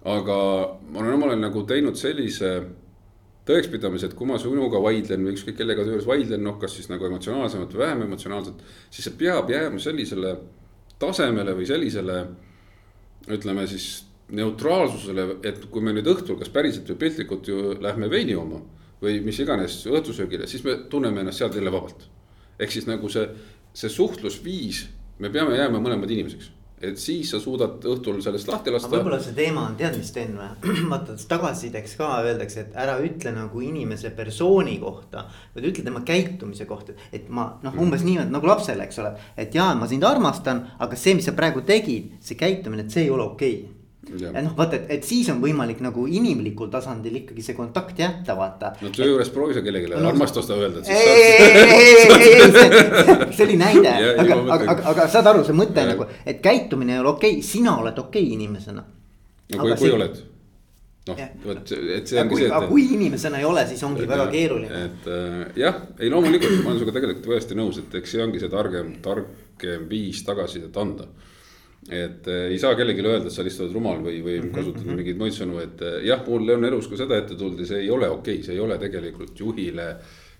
aga ma olen omal ajal nagu teinud sellise tõekspidamise, et kui ma sinuga vaidlen või ükskõik kellega töös vaidlen, noh, kas siis nagu emotsionaalsemalt või vähem emotsionaalselt. siis see peab jääma sellisele tasemele või sellisele, ütleme siis neutraalsusele, et kui me nüüd õhtul, kas päriselt või piltlikult ju lähme veini jooma. või mis iganes õhtusöögile, siis me tunneme ennast sealt jälle vabalt. ehk siis nagu see, see suhtlusviis, me peame jääma mõlemad inimeseks et siis sa suudad õhtul sellest lahti lasta. võib-olla see teema on, tead, mis Sten või? vaata tagasisideks ka öeldakse, et ära ütle nagu inimese persooni kohta. vaid ütle tema käitumise kohta, et ma noh, umbes niimoodi nagu lapsele, eks ole. et jaa, ma sind armastan, aga see, mis sa praegu tegid, see käitumine, et see ei ole okei okay et noh, vaata, et, siis on võimalik nagu inimlikul tasandil ikkagi see kontakt jätta, vaata. no töö juures proovi sa kellelegi no, armastust öelda. see oli näide, aga, aga, aga, saad aru, see mõte ja. nagu, et käitumine ei ole okei okay,, sina oled okei okay inimesena. no kui, kui see... oled noh, vot, et see ongi see, et. aga kui inimesena ei ole, siis ongi väga keeruline. et äh, jah, ei loomulikult ma olen sinuga tegelikult täiesti nõus, et eks see ongi see targem, targem viis tagasisidet anda et äh, ei saa kellelegi öelda, et sa lihtsalt oled rumal või, või mhm, kasutad -hmm. mingeid muid sõnu, et äh, jah, mul on elus ka seda ette tulnud ja see ei ole okei okay,, see ei ole tegelikult juhile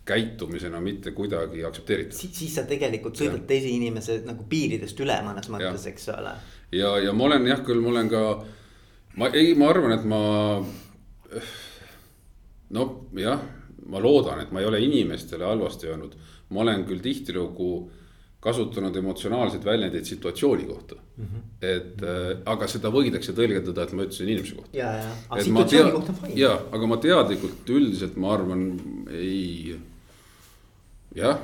käitumisena mitte kuidagi aktsepteeritav. siis, siis sa tegelikult sõidad teise inimese nagu piiridest üle mõnes mõttes, eks ole. ja, ja ma olen jah, küll ma olen ka, ma ei, ma arvan, et ma. noh, jah, ma loodan, et ma ei ole inimestele halvasti öelnud, ma olen küll tihtilugu kasutanud emotsionaalseid väljendeid situatsiooni kohta mm. -hmm. et äh, aga seda võidakse tõlgendada, et ma ütlesin inimese kohta. ja, ja, aga situatsiooni kohta on fine. ja, aga ma teadlikult üldiselt ma arvan, ei. jah,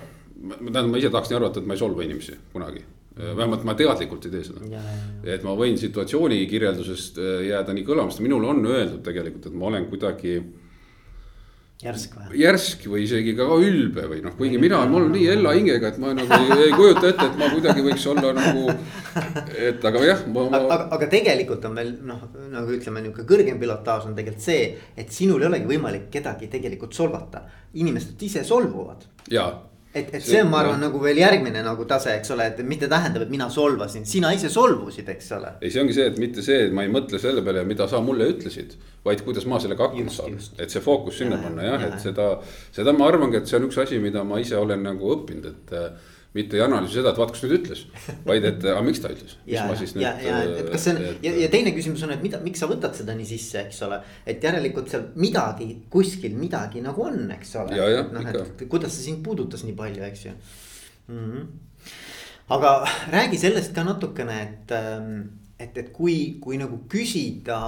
tähendab, ma ise tahaksin arvata, et ma ei solva inimesi kunagi vähemalt ma teadlikult ei tee seda. et ma võin situatsiooni kirjeldusest äh, jääda nii kõlama, sest minule on öeldud tegelikult, et ma olen kuidagi järsk või? järsk või isegi ka ülbe või noh, kuigi mina, mul on nii hella hingega, et ma nagu ei, ei kujuta ette, et ma kuidagi võiks olla nagu. et aga jah ma, ma.... aga, aga tegelikult on meil noh, nagu ütleme, nihuke kõrgem pilotaaž on tegelikult see, et sinul ei olegi võimalik kedagi tegelikult solvata. inimesed ise solvuvad. jaa et, et see on, ma arvan, nagu veel järgmine nagu tase, eks ole, et mitte tähendab, et mina solvasin, sina ise solvusid, eks ole. ei, see ongi see, et mitte see, et ma ei mõtle selle peale, mida sa mulle ütlesid, vaid kuidas ma sellega hakkama saan. et see fookus sinna ja, panna jah ja,, et seda, seda ma arvangi, et see on üks asi, mida ma ise olen nagu õppinud, et mitte ei analüüsi seda, et vaat, kus nüüd ütles, vaid et aga miks ta ütles. ja, ja, ja, et kas see on et, ja, ja teine küsimus on, et mida, miks sa võtad seda nii sisse, eks ole. et järelikult seal midagi kuskil midagi nagu on, eks ole. noh, et kuidas see sind puudutas nii palju, eks ju mm. -hmm. aga räägi sellest ka natukene, et ähm, et, et kui, kui nagu küsida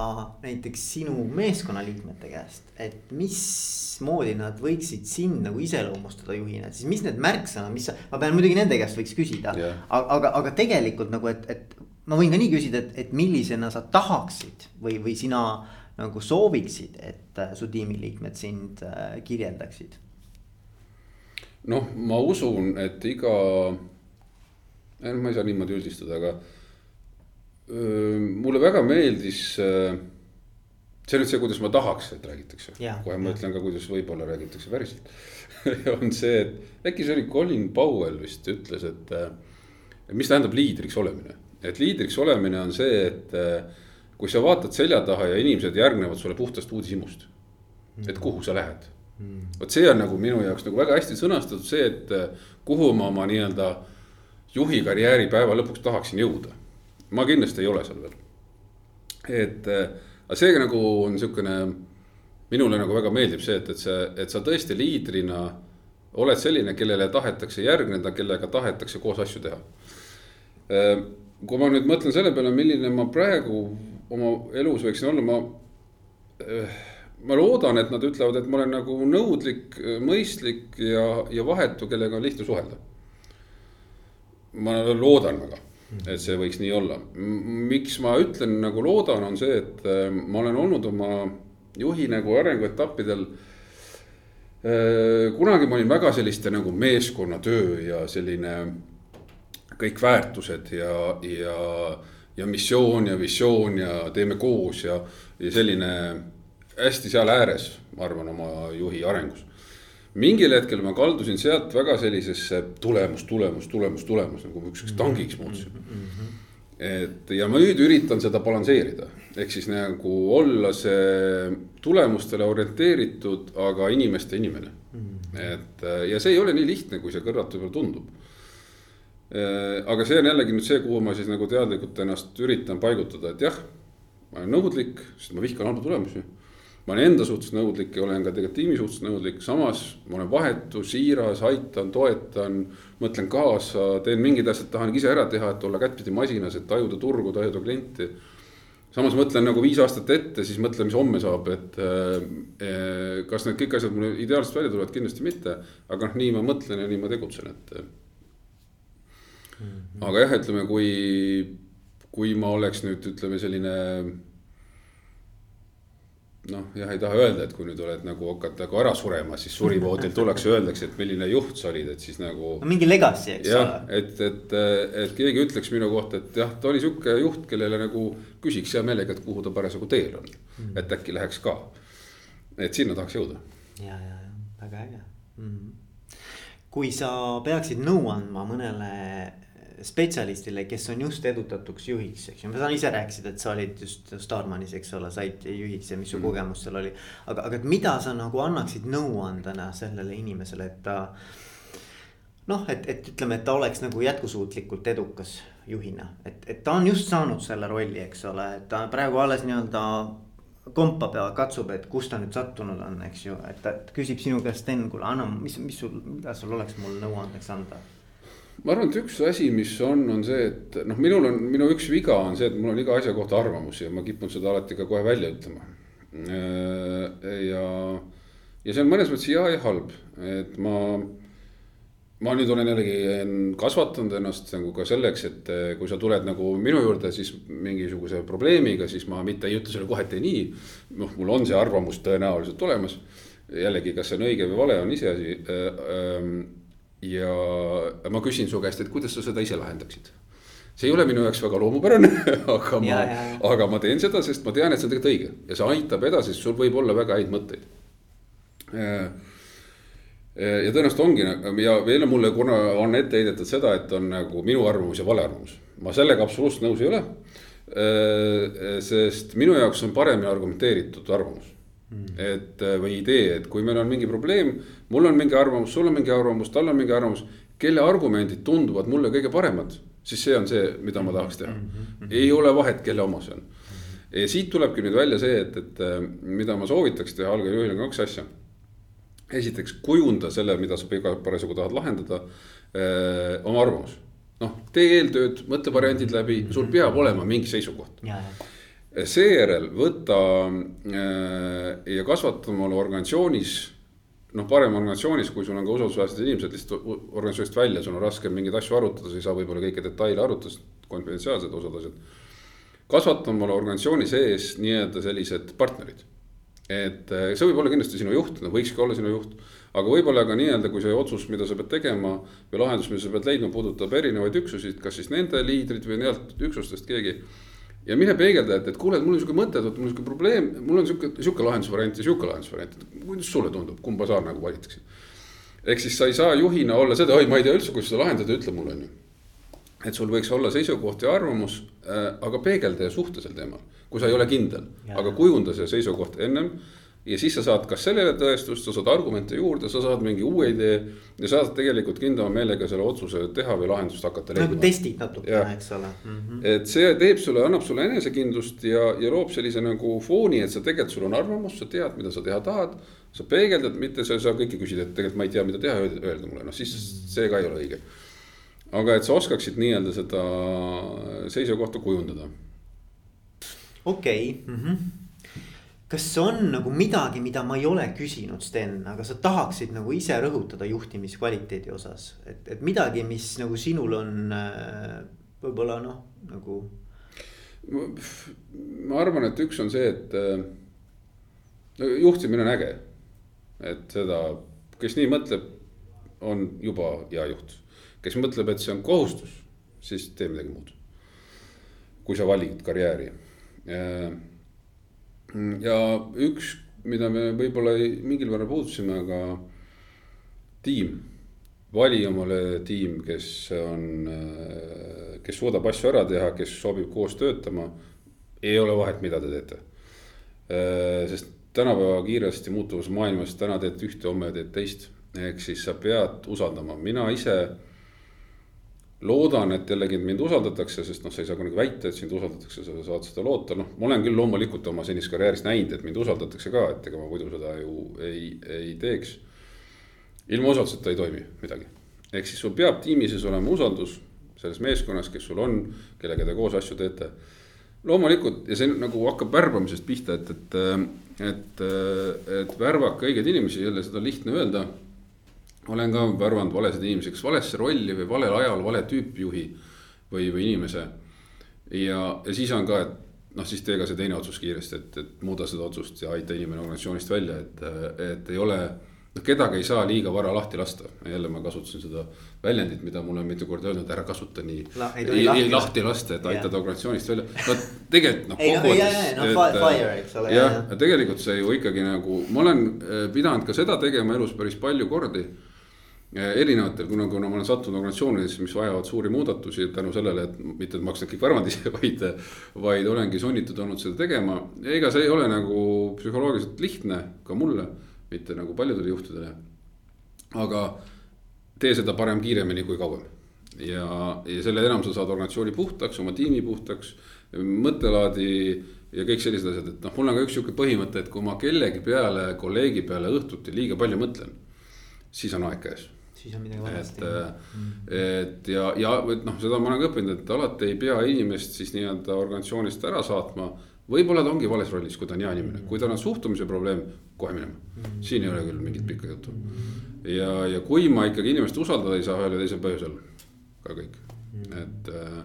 näiteks sinu meeskonnaliikmete käest, et mismoodi nad võiksid sind nagu iseloomustada juhina, et siis mis need märksõnad, mis sa, ma pean muidugi nende käest võiks küsida yeah.. aga, aga, aga tegelikult nagu, et, et ma võin ka nii küsida, et, et millisena sa tahaksid või, või sina nagu sooviksid, et äh, su tiimiliikmed sind äh, kirjeldaksid? noh, ma usun, et iga, ma ei saa niimoodi üldistada, aga mulle väga meeldis see on nüüd see, kuidas ma tahaks, et räägitakse. kohe ma ütlen ka, kuidas võib-olla räägitakse päriselt on see, et äkki see oli Colin Powell vist ütles, et, mis tähendab liidriks olemine. et liidriks olemine on see, et kui sa vaatad selja taha ja inimesed järgnevad sulle puhtast uudishimust. et kuhu sa lähed. Mm. vot see on nagu minu jaoks nagu väga hästi sõnastatud see, et kuhu ma oma nii-öelda juhi karjääri päeva lõpuks tahaksin jõuda ma kindlasti ei ole seal veel. et, äh, aga see nagu on niisugune, minule nagu väga meeldib see, et, et see, et sa tõesti liidrina oled selline, kellele tahetakse järgneda, kellega tahetakse koos asju teha. Äh, kui ma nüüd mõtlen selle peale, milline ma praegu oma elus võiksin olla, ma äh, ma loodan, et nad ütlevad, et ma olen nagu nõudlik, mõistlik ja, ja vahetu, kellega on lihtne suhelda. ma loodan väga et see võiks nii olla. miks ma ütlen nagu loodan, on see, et äh, ma olen olnud oma juhi nagu arenguetappidel. Äh, kunagi ma olin väga selliste nagu meeskonnatöö ja selline kõik väärtused ja, ja, ja missioon ja visioon ja teeme koos ja, ja selline hästi seal ääres, ma arvan, oma juhi arengus mingil hetkel ma kaldusin sealt väga sellisesse tulemus, tulemus, tulemus, tulemus nagu ükskõik tangiks muutusin mm. -hmm. et ja ma nüüd üritan seda balansseerida, ehk siis nagu olla see tulemustele orienteeritud, aga inimeste inimene mm. -hmm. et ja see ei ole nii lihtne, kui see kõrvalt võib-olla tundub. aga see on jällegi nüüd see, kuhu ma siis nagu teadlikult ennast üritan paigutada, et jah, ma olen nõudlik, sest ma vihkan halbu tulemusi ma olen enda suhtes nõudlik ja olen ka tegelikult tiimi suhtes nõudlik, samas ma olen vahetu, siiras, aitan, toetan. mõtlen kaasa, teen mingid asjad, tahan ise ära teha, et olla kättpidi masinas, et tajuda turgu, tajuda klienti. samas mõtlen nagu viis aastat ette, siis mõtlen, mis homme saab, et eh, kas need kõik asjad mulle ideaalselt välja tulevad, kindlasti mitte. aga noh, nii ma mõtlen ja nii ma tegutsen, et mm. -hmm. aga jah, ütleme, kui, kui ma oleks nüüd ütleme selline noh, jah, ei taha öelda, et kui nüüd oled nagu hakkad nagu ära surema, siis surivoodil tullakse, öeldakse, et milline juht sa olid, et siis nagu. no mingi legacy, eks ole. et, et, et keegi ütleks minu kohta, et jah, ta oli sihuke juht, kellele nagu küsiks hea meelega, et kuhu ta parasjagu teel on mm.. et äkki läheks ka. et sinna tahaks jõuda. ja, ja, ja väga äge mm. kui sa peaksid nõu andma mõnele spetsialistile, kes on just edutatuks juhiks, eks ju, ma saan ise rääkida, et sa olid just Starmanis, eks ole, said juhiks ja mis su mm. kogemus seal oli. aga, aga mida sa nagu annaksid nõuandena sellele inimesele, et ta. noh, et, et ütleme, et ta oleks nagu jätkusuutlikult edukas juhina, et, et ta on just saanud selle rolli, eks ole, et ta praegu alles nii-öelda kompab ja katsub, et kus ta nüüd sattunud on, eks ju, et ta küsib sinu käest, Sten, kuule, anna, mis, mis sul, mida sul oleks mul nõuandeks anda ma arvan, et üks asi, mis on, on see, et noh, minul on, minu üks viga on see, et mul on iga asja kohta arvamusi ja ma kipun seda alati ka kohe välja ütlema. Äh, ja, ja see on mõnes mõttes hea ja halb, et ma, ma nüüd olen jällegi kasvatanud ennast nagu ka selleks, et äh, kui sa tuled nagu minu juurde, siis mingisuguse probleemiga, siis ma mitte ei ütle sulle kohe tee nii. noh, mul on see arvamus tõenäoliselt olemas. jällegi, kas see on õige või vale, on iseasi äh, ähm, ja ma küsin su käest, et kuidas sa seda ise lahendaksid? see ei ole minu jaoks väga loomupärane aga ma, aga ma teen seda, sest ma tean, et see on tegelikult õige ja see aitab edasi, sest sul võib olla väga häid mõtteid. Äh, ja tõenäoliselt ongi ja veel on mulle, kuna on ette heidetud seda, et on nagu minu arvamus ja vale arvamus. ma sellega absoluutselt nõus ei ole. sest minu jaoks on paremini argumenteeritud arvamus. Et või idee, et kui meil on mingi probleem, mul on mingi arvamus, sul on mingi arvamus, tal on mingi arvamus. kelle argumendid tunduvad mulle kõige paremad, siis see on see, mida ma tahaks teha mm. -hmm. ei ole vahet, kelle oma see on. ja siit tulebki nüüd välja see, et, et mida ma soovitaks teha algjuhile kaks asja esiteks kujunda selle, mida sa parasjagu tahad lahendada, eh, oma arvamus. noh, tee eeltööd, mõtle variandid läbi, sul peab olema mingi seisukoht. Seejärel võta äh, ja kasvata omale organisatsioonis, noh, parem organisatsioonis, kui sul on ka usaldusväärsed inimesed lihtsalt organisatsioonist välja, sul on raske mingeid asju arutada, sa ei saa võib-olla kõiki detaile arutada, konfidentsiaalsed osad asjad. kasvata omale organisatsiooni sees nii-öelda sellised partnerid et äh, see võib olla kindlasti sinu juht, no võikski olla sinu juht. aga võib-olla ka nii-öelda, kui see otsus, mida sa pead tegema või lahendus, mida sa pead leidma, puudutab erinevaid üksusi, kas siis nende liidrid või nii-öelda üksustest keegi. Ja mine peegelda, et, et kuule, et mul on sihuke mõte, et mul on sihuke probleem, mul on sihuke, sihuke lahendusvariant ja sihuke lahendusvariant, et kuidas sulle tundub, kumba sa nagu valiksid. ehk siis sa ei saa juhina olla seda, oi, ma ei tea üldse, kuidas seda lahendada, ütle mulle on ju et sul võiks olla seisukoht ja arvamus äh,, aga peegelda ja suhtle sel teemal kui sa ei ole kindel, aga kujunda see seisukoht ennem ja siis sa saad kas sellele tõestust, sa saad argumente juurde, sa saad mingi uue idee ja saad tegelikult kindlama meelega selle otsuse teha või lahendust hakata leidma. nagu testid natukene, eks ole mm. -hmm. et see teeb sulle, annab sulle enesekindlust ja, ja loob sellise nagu fooni, et sa tegelikult, sul on arvamus, sa tead, mida sa teha tahad. sa peegeldad, mitte sa ei saa kõike küsida, et tegelikult ma ei tea, mida teha, öelge mulle, noh siis see ka ei ole õige. aga et sa oskaksid nii-öelda seda seisukohta kujundada okei okay. mm. -hmm. Kas on nagu midagi, mida ma ei ole küsinud, Sten, aga sa tahaksid nagu ise rõhutada juhtimiskvaliteedi osas, et, et midagi, mis nagu sinul on äh, võib-olla noh, nagu. ma arvan, et üks on see, et äh, juhtimine on äge. et seda, kes nii mõtleb, on juba hea juht. kes mõtleb, et see on kohustus, siis tee midagi muud. kui sa valid karjääri ja üks, mida me võib-olla mingil määral puudutasime, aga tiim, vali omale tiim, kes on, kes suudab asju ära teha, kes sobib koos töötama. ei ole vahet, mida te teete. sest tänapäeva kiiresti muutuvas maailmas täna teed ühte, homme teed teist, ehk siis sa pead usaldama, mina ise loodan, et jällegi mind usaldatakse, sest noh, sa ei saa kunagi väita, et sind usaldatakse, sa saad seda loota, noh, ma olen küll loomulikult oma senisest karjäärist näinud, et mind usaldatakse ka, et ega ma muidu seda ju ei, ei teeks. ilma usalduseta ei toimi midagi, ehk siis sul peab tiimi sees olema usaldus selles meeskonnas, kes sul on, kellega te koos asju teete. loomulikult ja see nagu hakkab värbamisest pihta, et, et, et, et värvake õigeid inimesi, jälle seda on lihtne öelda olen ka värvanud valesid inimesi, kas valesse rolli või valel ajal vale tüüpjuhi või, või inimese. ja, ja siis on ka, et noh, siis tee ka see teine otsus kiiresti, et, et muuda seda otsust ja aita inimene organisatsioonist välja, et, et ei ole. noh, kedagi ei saa liiga vara lahti lasta, jälle ma kasutasin seda väljendit, mida mulle on mitu korda öelnud, ära kasuta nii La,. ei, ei, lahti. ei lahti lasta, et aitad organisatsioonist välja, no tegelikult noh. kokkuvõttes. No, fire, eks ole. jah, ja tegelikult see ju ikkagi nagu, ma olen eh, pidanud ka seda tegema elus päris palju kordi erinevatel, kuna, kuna ma olen sattunud organisatsioonidesse, mis vajavad suuri muudatusi tänu sellele, et mitte, et ma oleks kõik värvanud ise, vaid. vaid olengi sunnitud olnud seda tegema, ega see ei ole nagu psühholoogiliselt lihtne ka mulle, mitte nagu paljudele juhtidele. aga tee seda parem kiiremini kui kauem. ja, ja selle enam sa saad organisatsiooni puhtaks, oma tiimi puhtaks, mõttelaadi ja kõik sellised asjad, et noh, mul on ka üks sihuke põhimõte, et kui ma kellegi peale, kolleegi peale õhtuti liiga palju mõtlen, siis on aeg käes siis on midagi valesti. et mm., et ja, ja et noh, seda ma olen ka õppinud, et alati ei pea inimest siis nii-öelda organisatsioonist ära saatma. võib-olla ta ongi vales rollis, kui ta on hea inimene, kui tal on suhtumise probleem, kohe minema mm.. siin ei ole küll mingit pikka juttu mm.. ja, ja kui ma ikkagi inimest usaldada ei saa ühel või teisel põhjusel, ka kõik et äh,.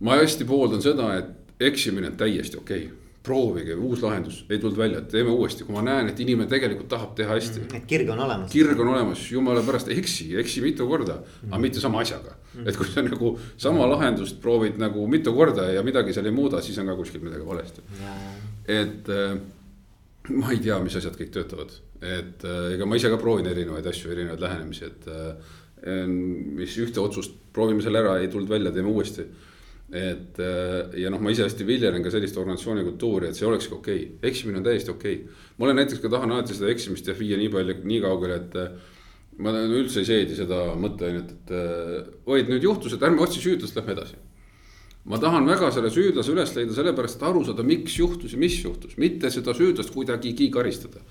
ma hästi pooldan seda, et eksimine on täiesti okei okay proovige uus lahendus, ei tulnud välja, teeme uuesti, kui ma näen, et inimene tegelikult tahab teha hästi mm,. et kirg on olemas. kirg on olemas, jumala pärast eksi, eksi mitu korda mm., aga mitte sama asjaga mm.. et kui sa nagu sama lahendust proovid nagu mitu korda ja midagi seal ei muuda, siis on ka kuskil midagi valesti. et äh, ma ei tea, mis asjad kõik töötavad, et äh, ega ma ise ka proovin erinevaid asju, erinevaid lähenemisi, et äh, mis ühte otsust, proovime selle ära, ei tulnud välja, teeme uuesti. Et äh, ja noh, ma ise hästi viljelen ka sellist organisatsiooni kultuuri, et see olekski okei. Okay., eksimine on täiesti okei. Okay.. ma olen näiteks ka tahan alati seda eksimist viia nii palju, nii kaugele, et ma üldse ei seedi seda mõtteainet, et oi, et nüüd juhtus, et ärme otsi süüdlast, lähme edasi. Ma tahan väga selle süüdlase üles leida sellepärast, et aru saada, miks juhtus ja mis juhtus, mitte seda süüdlast kuidagigi karistada.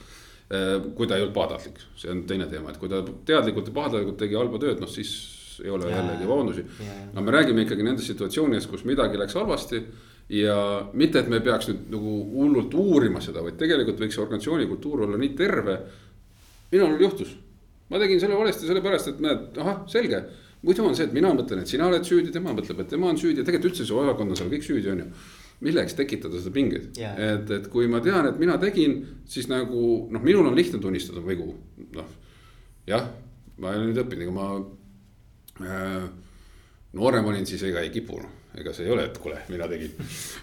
Äh, kui ta ei olnud pahatahtlik, see on teine teema, et kui ta teadlikult ja pahatahtlikult tegi halba tööd, noh siis ei ole ja, jällegi vabandusi. aga me räägime ikkagi nendest situatsioonidest, kus midagi läks halvasti. ja mitte, et me peaks nüüd nagu hullult uurima seda, vaid tegelikult võiks organisatsiooni kultuur olla nii terve. minul juhtus, ma tegin selle valesti sellepärast, et näed, ahah, selge muidu on see, et mina mõtlen, et sina oled süüdi, tema mõtleb, et tema on süüdi ja tegelikult üldse see osakond on seal kõik süüdi, on ju. milleks tekitada seda pingeid yeah., et, et kui ma tean, et mina tegin, siis nagu noh, minul on lihtne tunnistada vigu, noh. jah, ma olen nüüd õppinud, ega ma noorem olin, siis ega ei kipu ega see ei ole, et kuule, mina tegin.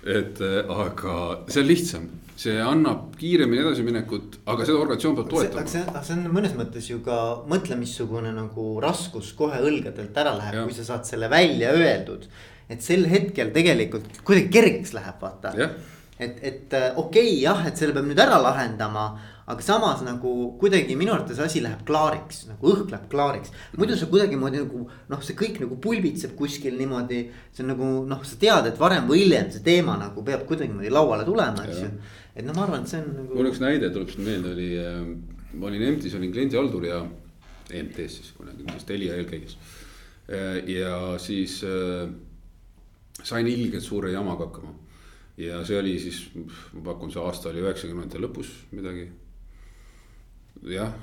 et äh, aga see on lihtsam, see annab kiiremini edasiminekut, aga seda organisatsioon peab toetama. aga see, aga see on mõnes mõttes ju ka mõtle, missugune nagu raskus kohe õlgadelt ära läheb, kui sa saad selle välja öeldud. et sel hetkel tegelikult kuidagi kergeks läheb, vaata. et, et äh, okei okay, jah, et selle peab nüüd ära lahendama aga samas nagu kuidagi minu arvates asi läheb klaariks, nagu õhk läheb klaariks. muidu sa kuidagimoodi nagu noh, see kõik nagu pulbitseb kuskil niimoodi. see on nagu noh, sa tead, et varem või hiljem see teema nagu peab kuidagimoodi lauale tulema, eks ju. et no ma arvan, et see on nagu. mul üks näide tuleb siin meelde, oli äh,, ma olin EMT-s, olin kliendihaldur ja. EMT-s siis kunagi, vist Telia eelkäijas äh,. ja siis äh, sain ilgelt suure jamaga hakkama ja see oli siis, ma pakun, see aasta oli üheksakümnendate lõpus midagi jah,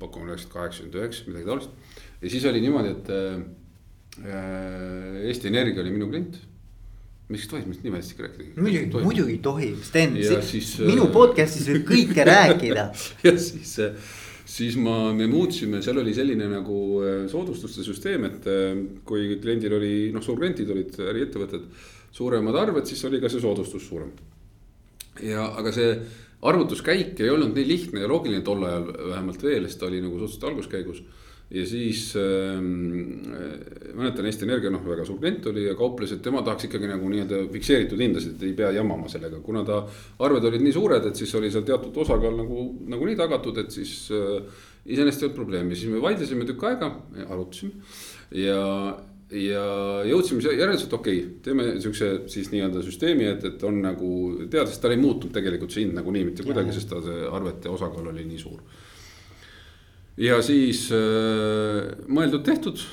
pakume üheksakümmend, kaheksakümmend üheksa, midagi taolist. ja siis oli niimoodi, et äh, Eesti Energia oli minu klient miks tohib mingit nimedest ikka rääkida? muidugi, muidugi tohib, Sten, minu äh, podcast'is võib kõike rääkida. ja siis, äh, siis ma, me muutsime, seal oli selline nagu äh, soodustuste süsteem, et kui kliendil oli, noh, suurkliendid olid äriettevõtted, suuremad arved, siis oli ka see soodustus suurem. ja, aga see arvutuskäik ei olnud nii lihtne ja loogiline tol ajal vähemalt veel, sest ta oli nagu suhteliselt alguskäigus. ja siis äh, mäletan Eesti Energia noh, väga suur klient oli ja kauples, et tema tahaks ikkagi nagu nii-öelda fikseeritud hindasid, ei pea jamama sellega, kuna ta. arved olid nii suured, et siis oli seal teatud osakaal nagu nagunii tagatud, et siis äh, iseenesest ei olnud probleemi, siis me vaidlesime tükk aega, arutasime ja ja jõudsime järeldusele, et okei okay,, teeme siukse siis nii-öelda süsteemi, et, et on nagu teada, sest tal ei muutunud tegelikult see hind nagunii mitte kuidagi, sest ta see arvete osakaal oli nii suur. ja siis äh, mõeldud-tehtud,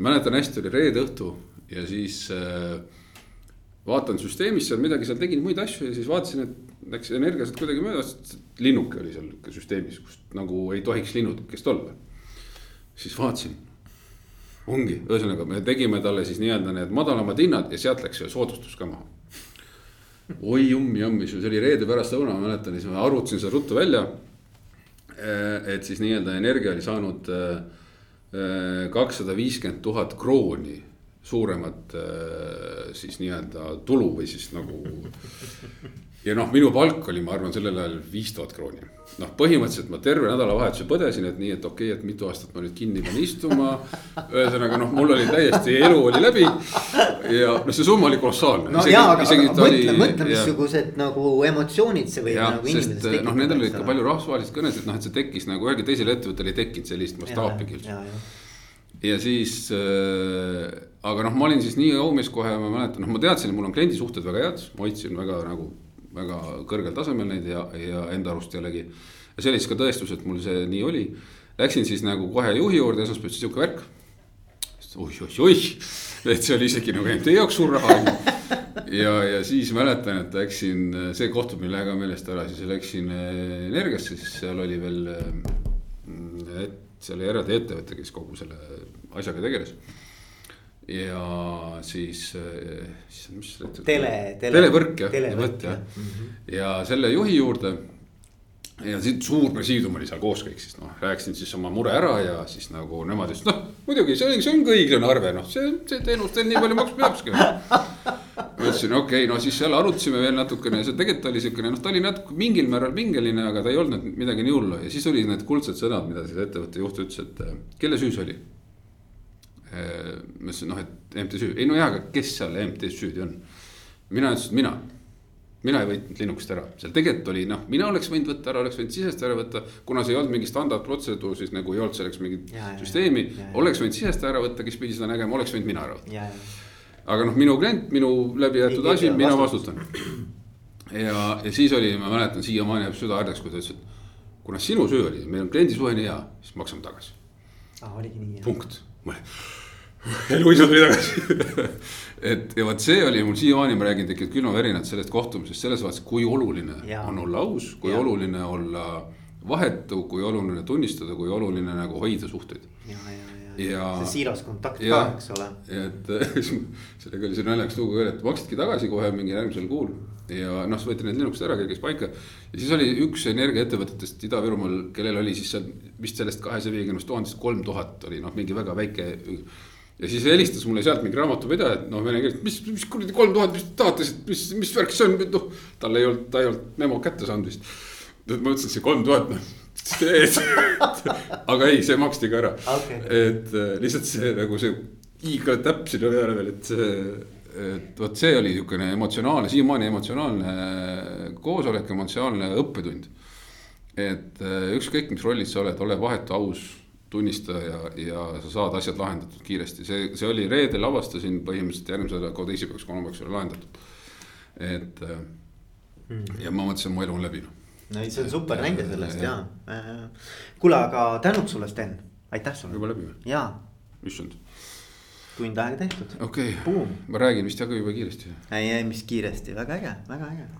mäletan hästi, oli reede õhtu ja siis äh, vaatan süsteemis seal midagi seal tegin muid asju ja siis vaatasin, et läks energia sealt kuidagi mööda, linnuke oli seal süsteemis, kust nagu ei tohiks linnukest olla. siis vaatasin ongi, ühesõnaga me tegime talle siis nii-öelda need madalamad hinnad ja sealt läks veel soodustus ka maha. oi jumm-jammis, see oli reede pärastlõuna, ma mäletan, siis ma arvutasin seda ruttu välja. Eh, et siis nii-öelda Energia oli saanud eh, eh, kakssada viiskümmend tuhat krooni suuremat siis nii-öelda tulu või siis nagu. Ja noh, minu palk oli, ma arvan, sellel ajal viis tuhat krooni noh, põhimõtteliselt ma terve nädalavahetuse põdesin, et nii, et okei okay,, et mitu aastat ma nüüd kinni pean istuma. ühesõnaga noh, mul oli täiesti elu oli läbi ja noh, see summa oli kolossaalne. no isegi, jaa, aga, aga mõtle mõtle, missugused nagu emotsioonid see võib ja, nagu inimestes tekitada. noh, nendel olid ka palju rahvusvahelisi kõnesid, noh, et see tekkis nagu ühelgi teisel ettevõttel ei tekkinud sellist mastaapigi üldse. ja siis äh, aga noh, ma olin siis nii aumees kohe, ma mäletan, noh, ma teadsin, et mul on kliendisuhted väga head, ma hoidsin väga nagu väga kõrgel tasemel neid ja, ja enda arust jällegi. ja see oli siis ka tõestus, et mul see nii oli. Läksin siis nagu kohe juhi juurde, esmaspäeval ütles sihuke värk. oih-oih-oih, et see oli isegi nagu teie jaoks suur raha on ju. ja, ja siis mäletan, et läksin, see ei lähe ka meelest ära, siis läksin eh, Energiasse, siis seal oli veel. Eh, et seal oli eraldi ettevõte, kes kogu selle asjaga tegeles ja siis, siis mis tele, tele. televõrk jah, televõtt jah mm, -hmm. ja selle juhi juurde. ja siit suur presiidium oli seal koos kõik siis noh, rääkisin siis oma mure ära ja siis nagu nemad ütlesid, noh muidugi see on, see on ka õiglane arve, noh, see, see teenus teil nii palju maksma peabki. ma ütlesin, okei okay,, no siis seal arutasime veel natukene ja see tegelikult oli siukene, noh, ta oli natuke mingil määral pingeline, aga ta ei olnud midagi nii hullu ja siis olid need kuldsed sõnad, mida siis ettevõtte juht ütles, et kelle süü see oli. Äh, ma ütlesin, noh, et MT süü, ei no jaa, aga kes seal MT-s süüdi on? mina ütlesin, mina mina ei võtnud Linuxit ära, seal tegelikult oli noh, mina oleks võinud võtta ära, oleks võinud sisest ära võtta. kuna see ei olnud mingi standardprotseduur, siis nagu ei olnud selleks mingit ja, süsteemi, oleks võinud sisest ära võtta, kes pidi seda nägema, oleks võinud mina ära võtta. aga noh, minu klient, minu läbi jäetud asi, mina vastutan. ja, ja siis oli, ma mäletan siiamaani jääb süda hardaks, kui ta ütles, et kuna sinu süü oli, meil on kliendisuhe nii hea, siis maksame tagasi. aa, oligi nii. punkt eluisa tuli tagasi et ja vot see oli mul siiamaani, ma räägin tegelikult külmavärinad sellest kohtumisest selles vaates, kui oluline ja. on olla aus, kui ja. oluline olla vahetu, kui oluline tunnistada, kui oluline nagu hoida suhteid. ja, ja, ja, ja. see siiras kontakt ka, eks ole. et sellega oli see naljakas lugu veel, et maksidki tagasi kohe mingi järgmisel kuul ja noh, võeti need Linuxid ära, kerkis paika. ja siis oli üks energiaettevõtetest Ida-Virumaal, kellel oli siis seal vist sellest kahesaja viiekümnest tuhandest kolm tuhat oli noh, mingi väga väike ja siis helistas mulle sealt mingi raamatupidaja, et noh, vene keeles, mis, mis kuradi kolm tuhat, mis tahate, mis, mis värk see on, noh. tal ei olnud, ta ei olnud memo kätte saanud vist. ma ütlesin, et see kolm tuhat, noh. aga ei, see maksti ka ära okay.. et äh, lihtsalt see nagu see hiigla täpp sinna peale veel, et see. et vot see oli niisugune emotsionaalne, siiamaani emotsionaalne koosolek, emotsionaalne õppetund. et äh, ükskõik, mis rollis sa oled, ole vahetu, aus tunnista ja, ja sa saad asjad lahendatud kiiresti, see, see oli reedel avastasin põhimõtteliselt järgmisel nädalal, teisipäevaks, kolmapäevaks oli lahendatud. et mm. ja ma mõtlesin, mu elu on läbi noh. no ei, see on super näide sellest ja, ja.. Äh, kuule, aga tänud sulle, Sten, aitäh sulle. juba läbi või? jaa. issand. tund aega tehtud. okei okay., ma räägin vist jagu juba kiiresti. ei, ei, mis kiiresti, väga äge, väga äge